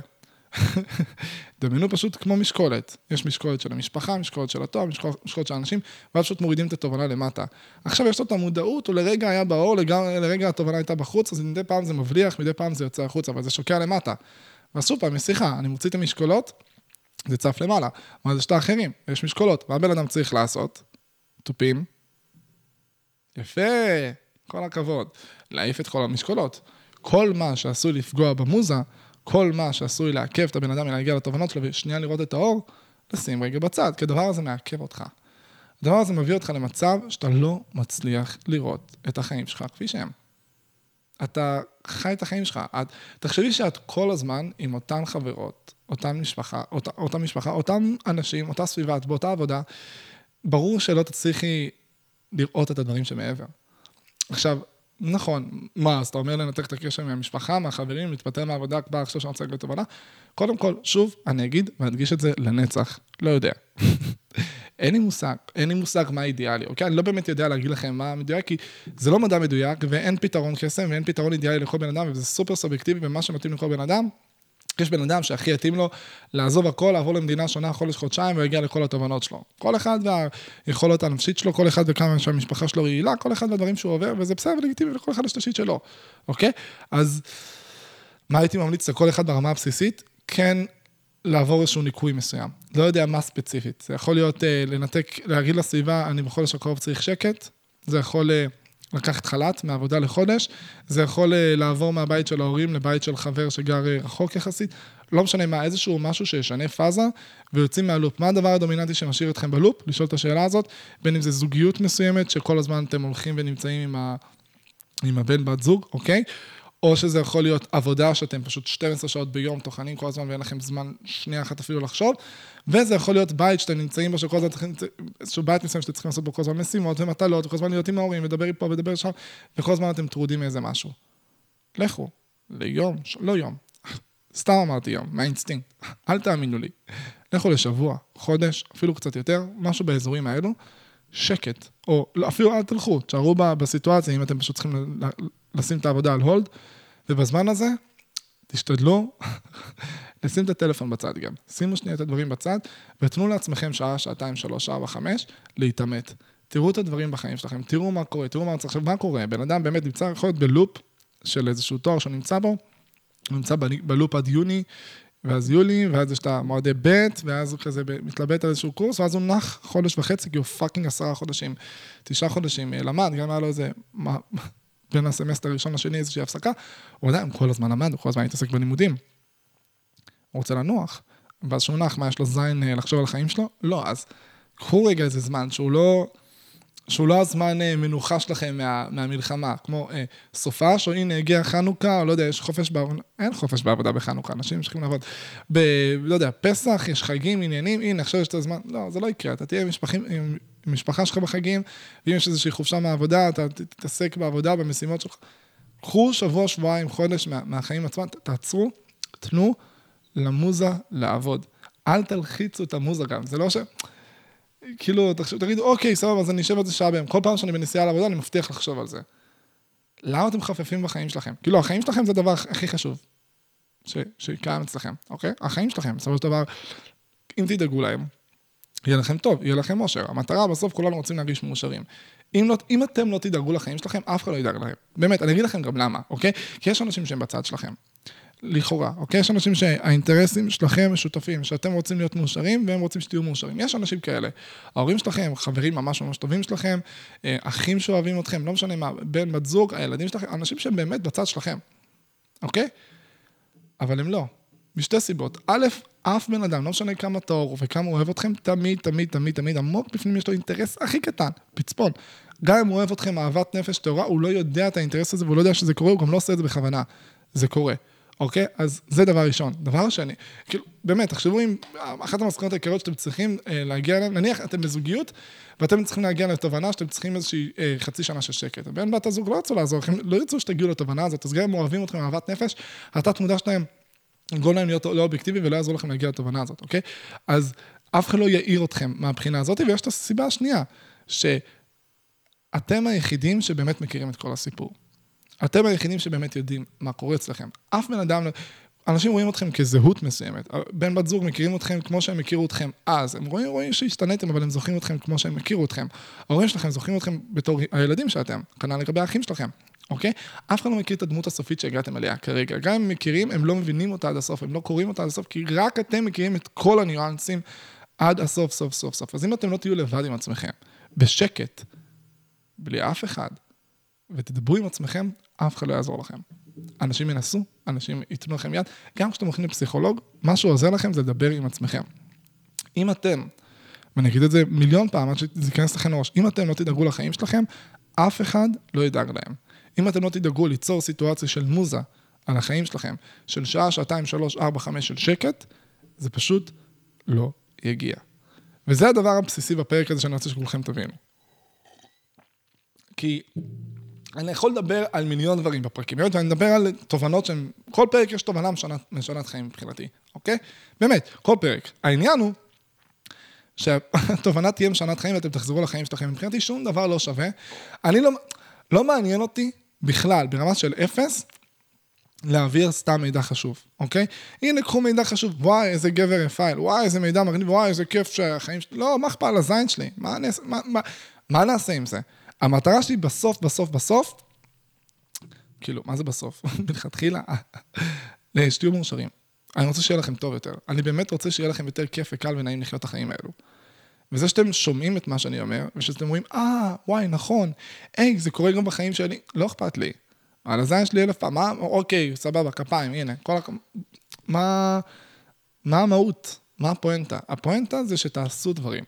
דמיינו פשוט כמו משקולת. יש משקולת של המשפחה, משקולת של התואר, משקולת של האנשים, ואז פשוט מורידים את התובנה למטה. עכשיו יש לו את המודעות, הוא לרגע היה באור, לרגע התובנה הייתה בחוץ, אז מדי פעם זה מבליח, מדי פעם זה יוצא החוצה, אבל זה שוקע למטה. ואז שוב פעם, יש שיחה, אני מוציא את המשקולות, זה צף למעלה. אבל יש את האחרים, יש משקולות. מה הבן אדם צריך לעשות? תופים. יפה, כל הכבוד. להעיף את כל המשקולות. כל מה שעשוי לפגוע במוזה, כל מה שעשוי לעכב את הבן אדם מלהגיע לתובנות שלו ושנייה לראות את האור, לשים רגע בצד, כי הדבר הזה מעכב אותך. הדבר הזה מביא אותך למצב שאתה לא מצליח לראות את החיים שלך כפי שהם. אתה חי את החיים שלך. את, תחשבי שאת כל הזמן עם אותן חברות, אותן משפחה, אותה, אותה משפחה, אותם אנשים, אותה סביבה, את באותה עבודה, ברור שלא תצליחי לראות את הדברים שמעבר. עכשיו, נכון, מה, אז אתה אומר לנתק את הקשר מהמשפחה, מהחברים, להתפטר מהעבודה כבר עכשיו שאני רוצה להגיד לתובנה? קודם כל, שוב, אני אגיד ואדגיש את זה לנצח, לא יודע. אין לי מושג, אין לי מושג מה אידיאלי, אוקיי? אני לא באמת יודע להגיד לכם מה מדויק, כי זה לא מדע מדויק, ואין פתרון קסם, ואין פתרון אידיאלי לכל בן אדם, וזה סופר סובייקטיבי, ומה שמתאים לכל בן אדם, יש בן אדם שהכי יתאים לו לעזוב הכל, לעבור למדינה שונה חודש, חודשיים, ויגיע לכל התובנות שלו. כל אחד והיכולות הנפשית שלו, כל אחד וכמה שהמשפחה שלו רעילה, כל אחד והדברים שהוא עובר, וזה בסדר ולגיטימי, וכל אחד יש את השיט שלו, אוקיי? אז מה הייתי ממליץ לכל אחד ברמה הבסיסית? כן לעבור איזשהו ניקוי מסוים. לא יודע מה ספציפית. זה יכול להיות אה, לנתק, להגיד לסביבה, אני בחודש הקרוב צריך שקט. זה יכול... אה, לקחת חל"ת מעבודה לחודש, זה יכול אה, לעבור מהבית של ההורים לבית של חבר שגר אה, רחוק יחסית, לא משנה מה, איזשהו משהו שישנה פאזה, ויוצאים מהלופ. מה הדבר הדומיננטי שמשאיר אתכם בלופ? לשאול את השאלה הזאת, בין אם זה זוגיות מסוימת, שכל הזמן אתם הולכים ונמצאים עם, ה... עם הבן בת זוג, אוקיי? או שזה יכול להיות עבודה שאתם פשוט 12 שעות ביום טוחנים כל הזמן ואין לכם זמן שנייה אחת אפילו לחשוב, וזה יכול להיות בית שאתם נמצאים בו, שכל הזמן צריכים, איזשהו בית מסוים שאתם צריכים לעשות בו כל הזמן משימות ומטלות, וכל הזמן להיות עם ההורים, לדבר פה ולדבר שם, וכל הזמן אתם טרודים מאיזה משהו. לכו, ליום. לא יום, סתם אמרתי יום, מהאינסטינקט, אל תאמינו לי. לכו לשבוע, חודש, אפילו קצת יותר, משהו באזורים האלו, שקט, או לא, אפילו אל תלכו, תשארו בסיטואציה, אם אתם פשוט צריכים לשים את העבודה על hold, ובזמן הזה, תשתדלו לשים את הטלפון בצד גם. שימו שנייה את הדברים בצד, ותנו לעצמכם שעה, שעתיים, שלוש, ארבע, חמש, להתעמת. תראו את הדברים בחיים שלכם, תראו מה קורה, תראו מה צריך. עכשיו, מה קורה? בן אדם באמת נמצא, יכול להיות בלופ של איזשהו תואר שהוא נמצא בו, הוא נמצא בלופ עד יוני, ואז יולי, ואז יש את המועדי ב', ואז הוא כזה מתלבט על איזשהו קורס, ואז הוא נח חודש וחצי, כי הוא fucking עשרה חודשים, תשעה חודשים, למד, גם היה לו איזה בין הסמסטר הראשון לשני איזושהי הפסקה, הוא עדיין כל הזמן למד, הוא כל הזמן התעסק בלימודים. הוא רוצה לנוח, ואז שהוא נח, מה, יש לו זין אה, לחשוב על החיים שלו? לא, אז קחו רגע איזה זמן שהוא לא... שהוא לא הזמן אה, מנוחה שלכם מה, מהמלחמה, כמו אה, סופש, או הנה הגיע חנוכה, או לא יודע, יש חופש בעבודה, אין חופש בעבודה בחנוכה, אנשים ממשיכים לעבוד. ב... לא יודע, פסח, יש חגים, עניינים, הנה, עכשיו יש את הזמן, לא, זה לא יקרה, אתה תהיה משפחים, עם משפחה שלך בחגים, ואם יש איזושהי חופשה מהעבודה, אתה תתעסק בעבודה, במשימות שלך. קחו שבוע, שבועיים, חודש מה, מהחיים עצמם, תעצרו, תנו למוזה לעבוד. אל תלחיצו את המוזה גם, זה לא ש... כאילו, תגידו, אוקיי, סבבה, אז אני אשב על זה שעה ביום. כל פעם שאני בנסיעה לעבודה, אני מבטיח לחשוב על זה. למה אתם חפפים בחיים שלכם? כאילו, החיים שלכם זה הדבר הכי חשוב שקיים אצלכם, אוקיי? החיים שלכם, בסופו של דבר, אם תדאגו להם, יהיה לכם טוב, יהיה לכם אושר. המטרה, בסוף כולנו רוצים להרגיש מאושרים. אם, לא, אם אתם לא תדאגו לחיים שלכם, אף אחד לא ידאג להם. באמת, אני אגיד לכם גם למה, אוקיי? כי יש אנשים שהם בצד שלכם. לכאורה, אוקיי? יש אנשים שהאינטרסים שלכם משותפים, שאתם רוצים להיות מאושרים והם רוצים שתהיו מאושרים. יש אנשים כאלה. ההורים שלכם, חברים ממש ממש טובים שלכם, אה, אחים שאוהבים אתכם, לא משנה מה, בן, בת זוג, הילדים שלכם, אנשים שהם באמת בצד שלכם, אוקיי? אבל הם לא. משתי סיבות. א', אף בן אדם, לא משנה כמה טהור וכמה הוא אוהב אתכם, תמיד, תמיד, תמיד, תמיד, עמוק בפנים יש לו אינטרס הכי קטן, פצפון. גם אם הוא אוהב אתכם אהבת נפש טהורה, הוא לא יודע את האינטרס הזה והוא לא יודע שזה קורה, הוא גם לא עושה את זה בכוונה. זה קורה. אוקיי? אז זה דבר ראשון. דבר שני, כאילו, באמת, תחשבו אם אחת המסקנות העיקריות שאתם צריכים אה, להגיע אליהן, נניח אתם בזוגיות, ואתם צריכים להגיע לתובנה שאתם צריכים איזושהי אה, חצי שנה של שקט. בן בת הזוג לא ירצו לעזור לכם, לא ירצו שתגיעו לתובנה הזאת, אז גם אם אוהבים אתכם אהבת נפש, התת מודע שלהם יגרום להם להיות לא אובייקטיבי ולא יעזור לכם להגיע לתובנה הזאת, אוקיי? אז אף אחד לא יעיר אתכם מהבחינה הזאת, ויש את הסיבה השנייה, שאתם היחידים שבאמת מכירים את כל הסיפור. אתם היחידים שבאמת יודעים מה קורה אצלכם. אף בן אדם, אנשים רואים אתכם כזהות מסוימת. בן בת זוג מכירים אתכם כמו שהם הכירו אתכם אז. הם רואים, רואים שהשתנתם, אבל הם זוכרים אתכם כמו שהם הכירו אתכם. ההורים שלכם זוכרים אתכם בתור הילדים שאתם, כנ"ל לגבי האחים שלכם. אוקיי? אף אחד לא מכיר את הדמות הסופית שהגעתם אליה כרגע. גם אם הם מכירים, הם לא מבינים אותה עד הסוף, הם לא קוראים אותה עד הסוף, כי רק אתם מכירים את כל הניואנסים עד הסוף, סוף, סוף, סוף. אז אם אתם לא תהיו לבד עם עצמכם, בשקט, בלי אף אחד, ותדברו עם עצמכם, אף אחד לא יעזור לכם. אנשים ינסו, אנשים ייתנו לכם יד. גם כשאתם הולכים לפסיכולוג, מה שעוזר לכם זה לדבר עם עצמכם. אם אתם, ואני אגיד את זה מיליון פעם עד שזה ייכנס לכם לראש, אם אתם לא תדאגו לחיים שלכם, אף אחד לא ידאג להם. אם אתם לא תדאגו ליצור סיטואציה של מוזה על החיים שלכם, של שעה, שעתיים, שלוש, ארבע, חמש של שקט, זה פשוט לא יגיע. וזה הדבר הבסיסי בפרק הזה שאני רוצה שכולכם תבינו. כי אני יכול לדבר על מיליון דברים בפרקים, ואני מדבר על תובנות שהן, כל פרק יש תובנה משנת, משנת חיים מבחינתי, אוקיי? באמת, כל פרק. העניין הוא שהתובנה תהיה משנת חיים ואתם תחזרו לחיים שלכם. מבחינתי שום דבר לא שווה. אני לא, לא מעניין אותי בכלל, ברמה של אפס, להעביר סתם מידע חשוב, אוקיי? הנה, קחו מידע חשוב, וואי, איזה גבר רפאל, וואי, איזה מידע מגניב, וואי, איזה כיף שהחיים שלי... לא, מה אכפת על הזין שלי? מה, מה, מה, מה נעשה עם זה? המטרה שלי בסוף, בסוף, בסוף, כאילו, מה זה בסוף? מלכתחילה, שתהיו מאושרים. אני רוצה שיהיה לכם טוב יותר. אני באמת רוצה שיהיה לכם יותר כיף וקל ונעים לחיות את החיים האלו. וזה שאתם שומעים את מה שאני אומר, ושאתם אומרים, אה, וואי, נכון, היי, זה קורה גם בחיים שלי, לא אכפת לי. על הזין שלי אלף פעם, מה, אוקיי, סבבה, כפיים, הנה, כל הכ... מה, מה המהות? מה הפואנטה? הפואנטה זה שתעשו דברים.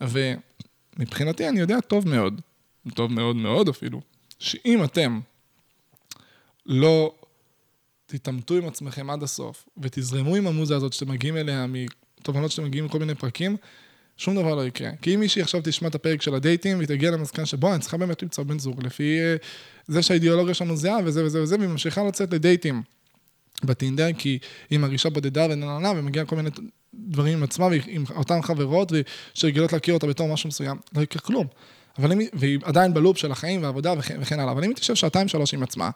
ומבחינתי, אני יודע טוב מאוד טוב מאוד מאוד אפילו, שאם אתם לא תתעמתו עם עצמכם עד הסוף, ותזרמו עם המוזה הזאת שאתם מגיעים אליה מתובנות שאתם מגיעים מכל מיני פרקים, שום דבר לא יקרה. כי אם מישהי עכשיו תשמע את הפרק של הדייטים, והיא תגיע למסקנה שבוא, אני צריכה באמת למצוא בן זוג, לפי uh, זה שהאידיאולוגיה שלנו זהה וזה וזה וזה, והיא ממשיכה לצאת לדייטים בטינדר, כי היא מרגישה בודדה ונננה, ומגיעה כל מיני דברים עם עצמה, ועם אותן חברות, שרגילות להכיר אותה בתור משהו מסוים, לא יקרה כלום. אבל אם, והיא עדיין בלופ של החיים והעבודה וכן, וכן הלאה, אבל אם היא תשב שעתיים שלוש עם עצמה,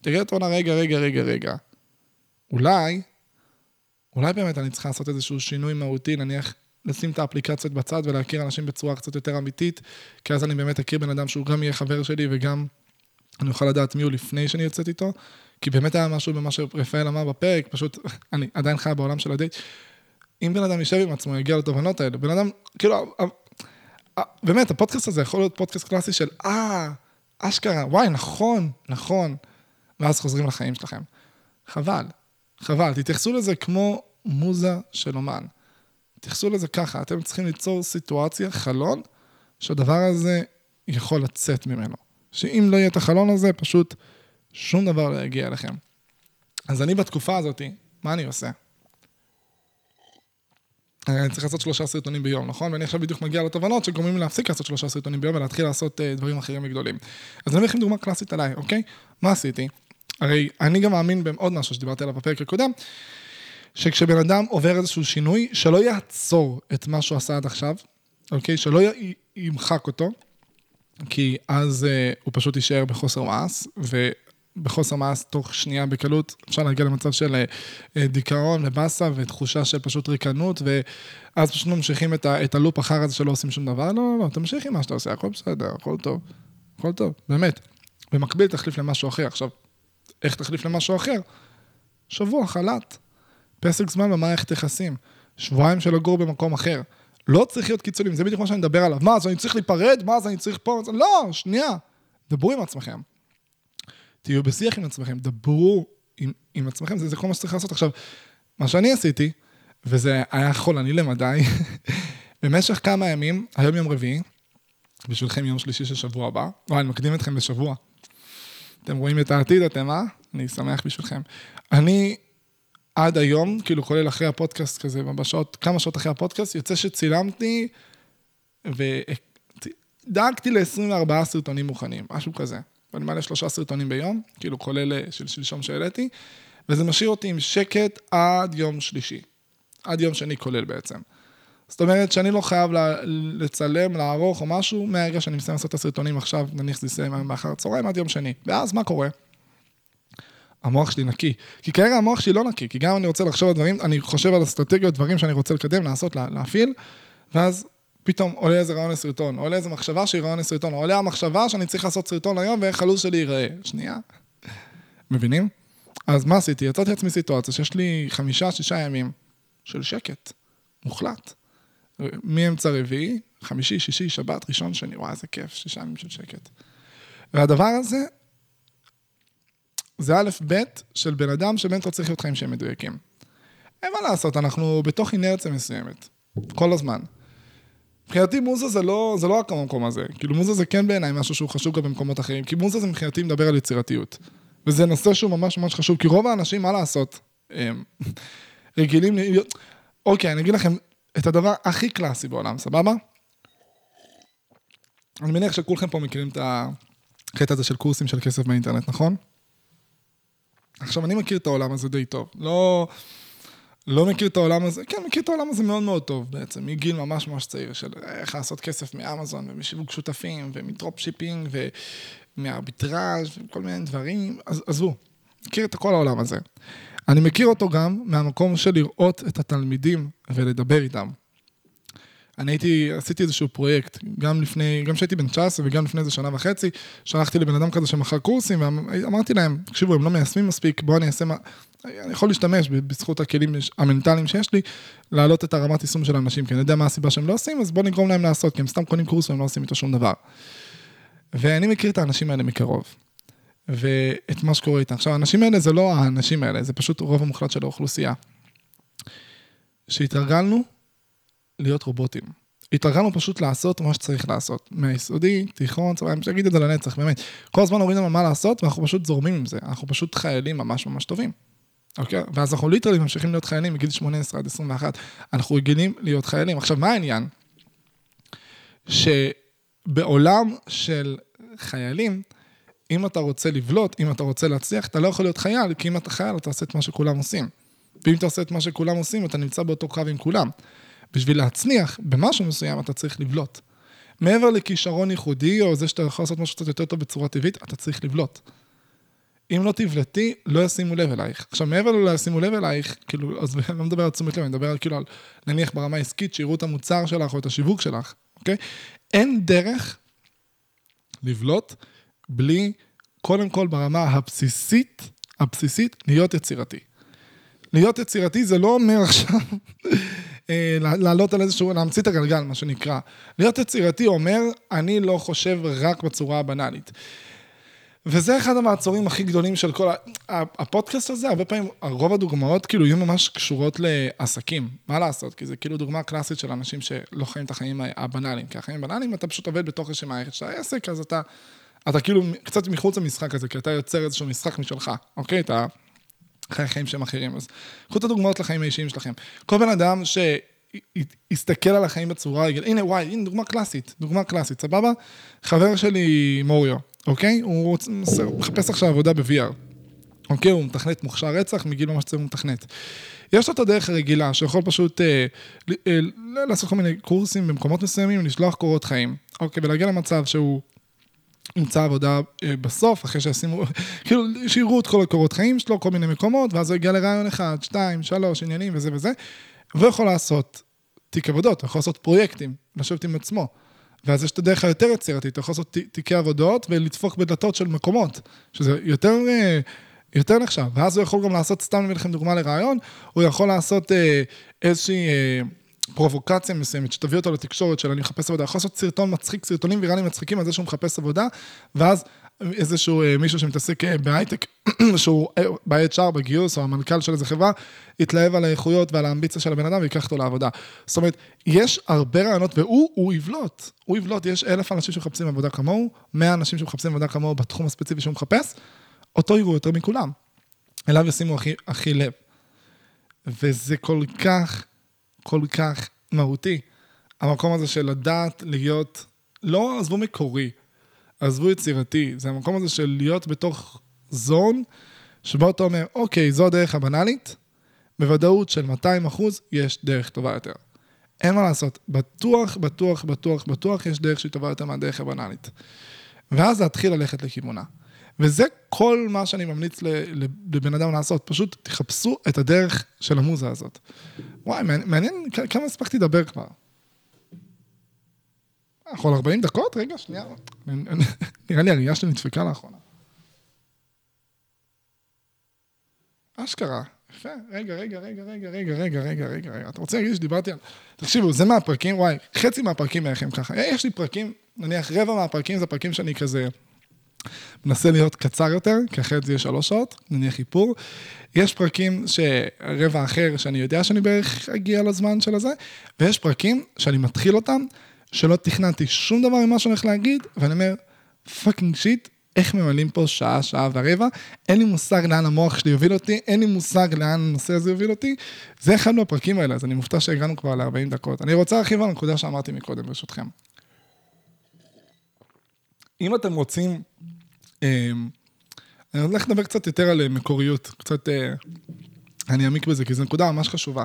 תראה את עונה, רגע, רגע, רגע, רגע, אולי, אולי באמת אני צריכה לעשות איזשהו שינוי מהותי, נניח לשים את האפליקציות בצד ולהכיר אנשים בצורה קצת יותר אמיתית, כי אז אני באמת אכיר בן אדם שהוא גם יהיה חבר שלי וגם אני אוכל לדעת מי הוא לפני שאני יוצאת איתו, כי באמת היה משהו במה שרפאל אמר בפרק, פשוט אני עדיין חי בעולם של הדייט. אם בן אדם יישב עם עצמו, יגיע לתובנות האלה, בן אדם, כאילו, באמת, הפודקאסט הזה יכול להיות פודקאסט קלאסי של, אה, אשכרה, וואי, נכון, נכון. ואז חוזרים לחיים שלכם. חבל, חבל. תתייחסו לזה כמו מוזה של אומן. תתייחסו לזה ככה, אתם צריכים ליצור סיטואציה, חלון, שהדבר הזה יכול לצאת ממנו. שאם לא יהיה את החלון הזה, פשוט שום דבר לא יגיע אליכם. אז אני בתקופה הזאת, מה אני עושה? אני צריך לעשות שלושה סרטונים ביום, נכון? ואני עכשיו בדיוק מגיע לתובנות שגורמים לי להפסיק לעשות שלושה סרטונים ביום ולהתחיל לעשות uh, דברים אחרים וגדולים. אז אני אביא לכם דוגמה קלאסית עליי, אוקיי? מה עשיתי? הרי אני גם מאמין בעוד משהו שדיברתי עליו בפרק הקודם, שכשבן אדם עובר איזשהו שינוי, שלא יעצור את מה שהוא עשה עד עכשיו, אוקיי? שלא י... ימחק אותו, כי אז uh, הוא פשוט יישאר בחוסר מעש, בחוסר מעש תוך שנייה בקלות, אפשר להגיע למצב של אה, דיכאון ובאסה ותחושה של פשוט ריקנות, ואז פשוט ממשיכים את, ה, את הלופ אחר הזה שלא עושים שום דבר. לא, לא, לא, תמשיך עם מה שאתה עושה, הכל בסדר, הכל טוב, הכל טוב, באמת. במקביל תחליף למשהו אחר. עכשיו, איך תחליף למשהו אחר? שבוע, חל"ת. פסק זמן במערכת יחסים. שבועיים של לגור במקום אחר. לא צריך להיות קיצונים, זה בדיוק מה שאני מדבר עליו. מה, אז אני צריך להיפרד? מה, אז אני צריך פה? לא, שנייה. דברו עם עצמכם. תהיו בשיח עם עצמכם, דברו עם, עם עצמכם, זה, זה כל מה שצריך לעשות. עכשיו, מה שאני עשיתי, וזה היה חולני למדי, במשך כמה ימים, היום יום רביעי, בשבילכם יום שלישי של שבוע הבא, וואי, אני מקדים אתכם בשבוע. אתם רואים את העתיד, אתם מה? אני שמח בשבילכם. אני עד היום, כאילו כולל אחרי הפודקאסט כזה, בשעות, כמה שעות אחרי הפודקאסט, יוצא שצילמתי ודאגתי ל-24 סרטונים מוכנים, משהו כזה. ואני מעלה שלושה סרטונים ביום, כאילו כולל אה, של שלשום שהעליתי, וזה משאיר אותי עם שקט עד יום שלישי. עד יום שני כולל בעצם. זאת אומרת שאני לא חייב לצלם, לערוך או משהו, מהרגע שאני מסיים לעשות את הסרטונים עכשיו, נניח שזה יסיים מאחר הצהריים עד יום שני. ואז מה קורה? המוח שלי נקי. כי כרגע המוח שלי לא נקי, כי גם אני רוצה לחשוב על דברים, אני חושב על אסטרטגיות, דברים שאני רוצה לקדם, לעשות, להפעיל, ואז פתאום עולה איזה רעיון לסרטון, עולה איזה מחשבה שהיא רעיון לסרטון, עולה המחשבה שאני צריך לעשות סרטון היום ואיך הלו"ז שלי ייראה. שנייה. מבינים? אז מה עשיתי? יצאתי לעצמי סיטואציה שיש לי חמישה, שישה ימים של שקט, מוחלט. מאמצע רביעי, חמישי, שישי, שבת, ראשון, שני, וואי, איזה כיף, שישה ימים של שקט. והדבר הזה, זה א', ב', של בן אדם שבאמת לא צריך להיות חיים שהם מדויקים. אין מה לעשות, אנחנו בתוך אינרציה מסוימת, כל הזמן. מבחינתי מוזה זה לא, זה לא רק המקום הזה. כאילו מוזה זה כן בעיניי משהו שהוא חשוב גם במקומות אחרים, כי מוזה זה מבחינתי מדבר על יצירתיות. וזה נושא שהוא ממש ממש חשוב, כי רוב האנשים, מה לעשות, הם רגילים להיות... אוקיי, אני אגיד לכם את הדבר הכי קלאסי בעולם, סבבה? אני מניח שכולכם פה מכירים את הקטע הזה של קורסים של כסף באינטרנט, נכון? עכשיו, אני מכיר את העולם הזה די טוב. לא... לא מכיר את העולם הזה, כן, מכיר את העולם הזה מאוד מאוד טוב בעצם, מגיל ממש ממש צעיר, של איך לעשות כסף מאמזון ומשיווק שותפים ומ dropshipping ומארביטראז' וכל מיני דברים, עזבו, מכיר את כל העולם הזה. אני מכיר אותו גם מהמקום של לראות את התלמידים ולדבר איתם. אני הייתי, עשיתי איזשהו פרויקט, גם לפני, גם כשהייתי בן 19 וגם לפני איזה שנה וחצי, שלחתי לבן אדם כזה שמכר קורסים, ואמרתי להם, תקשיבו, הם לא מיישמים מספיק, בואו אני אעשה מה... אני יכול להשתמש בזכות הכלים המנטליים שיש לי, להעלות את הרמת יישום של האנשים, כי אני יודע מה הסיבה שהם לא עושים, אז בואו נגרום להם לעשות, כי הם סתם קונים קורס והם לא עושים איתו שום דבר. ואני מכיר את האנשים האלה מקרוב, ואת מה שקורה איתם. עכשיו, האנשים האלה זה לא האנשים האלה, זה פשוט רוב המוחלט של האוכלוסייה. שהתרגלנו להיות רובוטים. התרגלנו פשוט לעשות מה שצריך לעשות. מהיסודי, תיכון, צבא, אני אגיד את זה לנצח, באמת. כל הזמן אומרים לנו מה לעשות, ואנחנו פשוט זורמים עם זה. אנחנו פשוט חיילים ממש ממש טובים. אוקיי? ואז אנחנו ליטרלי ממשיכים להיות חיילים מגיל 18 עד 21. אנחנו רגילים להיות חיילים. עכשיו, מה העניין? שבעולם של חיילים, אם אתה רוצה לבלוט, אם אתה רוצה להצליח, אתה לא יכול להיות חייל, כי אם אתה חייל, אתה עושה את מה שכולם עושים. ואם אתה עושה את מה שכולם עושים, אתה נמצא באותו קרב עם כולם. בשביל להצליח במשהו מסוים, אתה צריך לבלוט. מעבר לכישרון ייחודי, או זה שאתה יכול לעשות משהו קצת יותר טוב בצורה טבעית, אתה צריך לבלוט. אם לא תבלטי, לא ישימו לב אלייך. עכשיו, מעבר ללא ישימו לב אלייך, כאילו, אז אני לא מדבר על תשומת לב, אני מדבר על כאילו על, נניח ברמה העסקית, שיראו את המוצר שלך או את השיווק שלך, אוקיי? אין דרך לבלוט בלי, קודם כל ברמה הבסיסית, הבסיסית, להיות יצירתי. להיות יצירתי זה לא אומר עכשיו אה, לעלות על איזשהו, להמציא את הגלגל, מה שנקרא. להיות יצירתי אומר, אני לא חושב רק בצורה הבנאלית. וזה אחד המעצורים הכי גדולים של כל. הפודקאסט הזה, הרבה פעמים, רוב הדוגמאות כאילו יהיו ממש קשורות לעסקים. מה לעשות? כי זה כאילו דוגמה קלאסית של אנשים שלא חיים את החיים הבנאליים. כי החיים הבנאליים, אתה פשוט עובד בתוך איזושהי מערכת של העסק, אז אתה, אתה כאילו קצת מחוץ למשחק הזה, כי אתה יוצר איזשהו משחק משלך, אוקיי? אתה חי חיים שהם אחרים. אז קחו את הדוגמאות לחיים האישיים שלכם. כל בן אדם ש... יסתכל על החיים בצורה, הנה וואי, הנה דוגמה קלאסית, דוגמה קלאסית, סבבה? חבר שלי מוריו, אוקיי? הוא מחפש עכשיו עבודה ב-VR. אוקיי? הוא מתכנת מוכשר רצח, מגיל ממש צעיר הוא מתכנת. יש לו את הדרך הרגילה, שיכול פשוט אה, אה, לעשות כל מיני קורסים במקומות מסוימים, לשלוח קורות חיים. אוקיי, ולהגיע למצב שהוא ימצא עבודה אה, בסוף, אחרי שישימו, כאילו, שיראו את כל הקורות חיים שלו, כל מיני מקומות, ואז הוא יגיע לרעיון אחד, שתיים, שלוש, עניינים וזה וזה, והוא יכול לעשות תיק עבודות, הוא יכול לעשות פרויקטים, לשבת עם עצמו. ואז יש את הדרך היותר יצירתית, אתה יכול לעשות תיקי עבודות ולדפוק בדלתות של מקומות, שזה יותר, אה, יותר נחשב. ואז הוא יכול גם לעשות, סתם נביא לכם דוגמה לרעיון, הוא יכול לעשות אה, איזושהי אה, פרובוקציה מסוימת, שתביא אותו לתקשורת של אני מחפש עבודה, יכול לעשות סרטון מצחיק, סרטונים ויראליים מצחיקים על זה שהוא מחפש עבודה, ואז איזשהו אה, מישהו שמתעסק אה, בהייטק, שהוא אה, ב-HR, בגיוס, או המנכ"ל של איזה חברה, יתלהב על האיכויות ועל האמביציה של הבן אדם ויקח אותו לעבודה. זאת אומרת, יש הרבה רעיונות, והוא, הוא יבלוט, הוא יבלוט, יש אלף אנשים שמחפשים עבודה כמוהו, מאה אנשים שמחפשים עבודה כמוהו בתחום הספציפי שהוא מחפש, אותו יראו יותר מכולם. אליו ישימו הכי, הכי לב. וזה כל כך, כל כך מהותי. המקום הזה של לדעת להיות, לא עזבו מקורי, עזבו יצירתי, זה המקום הזה של להיות בתוך זון, שבו אתה אומר, אוקיי, זו הדרך הבנאלית, בוודאות של 200 אחוז, יש דרך טובה יותר. אין מה לעשות, בטוח, בטוח, בטוח, בטוח יש דרך שהיא טובה יותר מהדרך הבנאלית. ואז להתחיל ללכת לכיוונה. וזה כל מה שאני ממליץ לבן אדם לעשות, פשוט תחפשו את הדרך של המוזה הזאת. וואי, מעניין כמה הספקתי לדבר כבר. אנחנו על 40 דקות? רגע, שנייה. נראה לי הראייה שלי נדפקה לאחרונה. אשכרה. יפה. רגע, רגע, רגע, רגע, רגע, רגע, רגע, רגע, רגע. אתה רוצה להגיד שדיברתי על... תקשיבו, זה מהפרקים, וואי, חצי מהפרקים אליכם ככה. יש לי פרקים, נניח רבע מהפרקים זה פרקים שאני כזה... מנסה להיות קצר יותר, כי אחרת זה יהיה שלוש שעות, נניח איפור. יש פרקים שרבע אחר, שאני יודע שאני בערך אגיע לזמן של הזה, ויש פרקים שאני מתחיל אותם, שלא תכננתי שום דבר ממה שאני הולך להגיד, ואני אומר, fucking shit, איך ממלאים פה שעה, שעה ורבע, אין לי מושג לאן המוח שלי יוביל אותי, אין לי מושג לאן הנושא הזה יוביל אותי. זה אחד מהפרקים האלה, אז אני מופתע שהגענו כבר ל-40 דקות. אני רוצה להרחיב על הנקודה שאמרתי מקודם, ברשותכם. אם אתם רוצים, אה, אני הולך לדבר קצת יותר על מקוריות, קצת, אה, אני אעמיק בזה, כי זו נקודה ממש חשובה.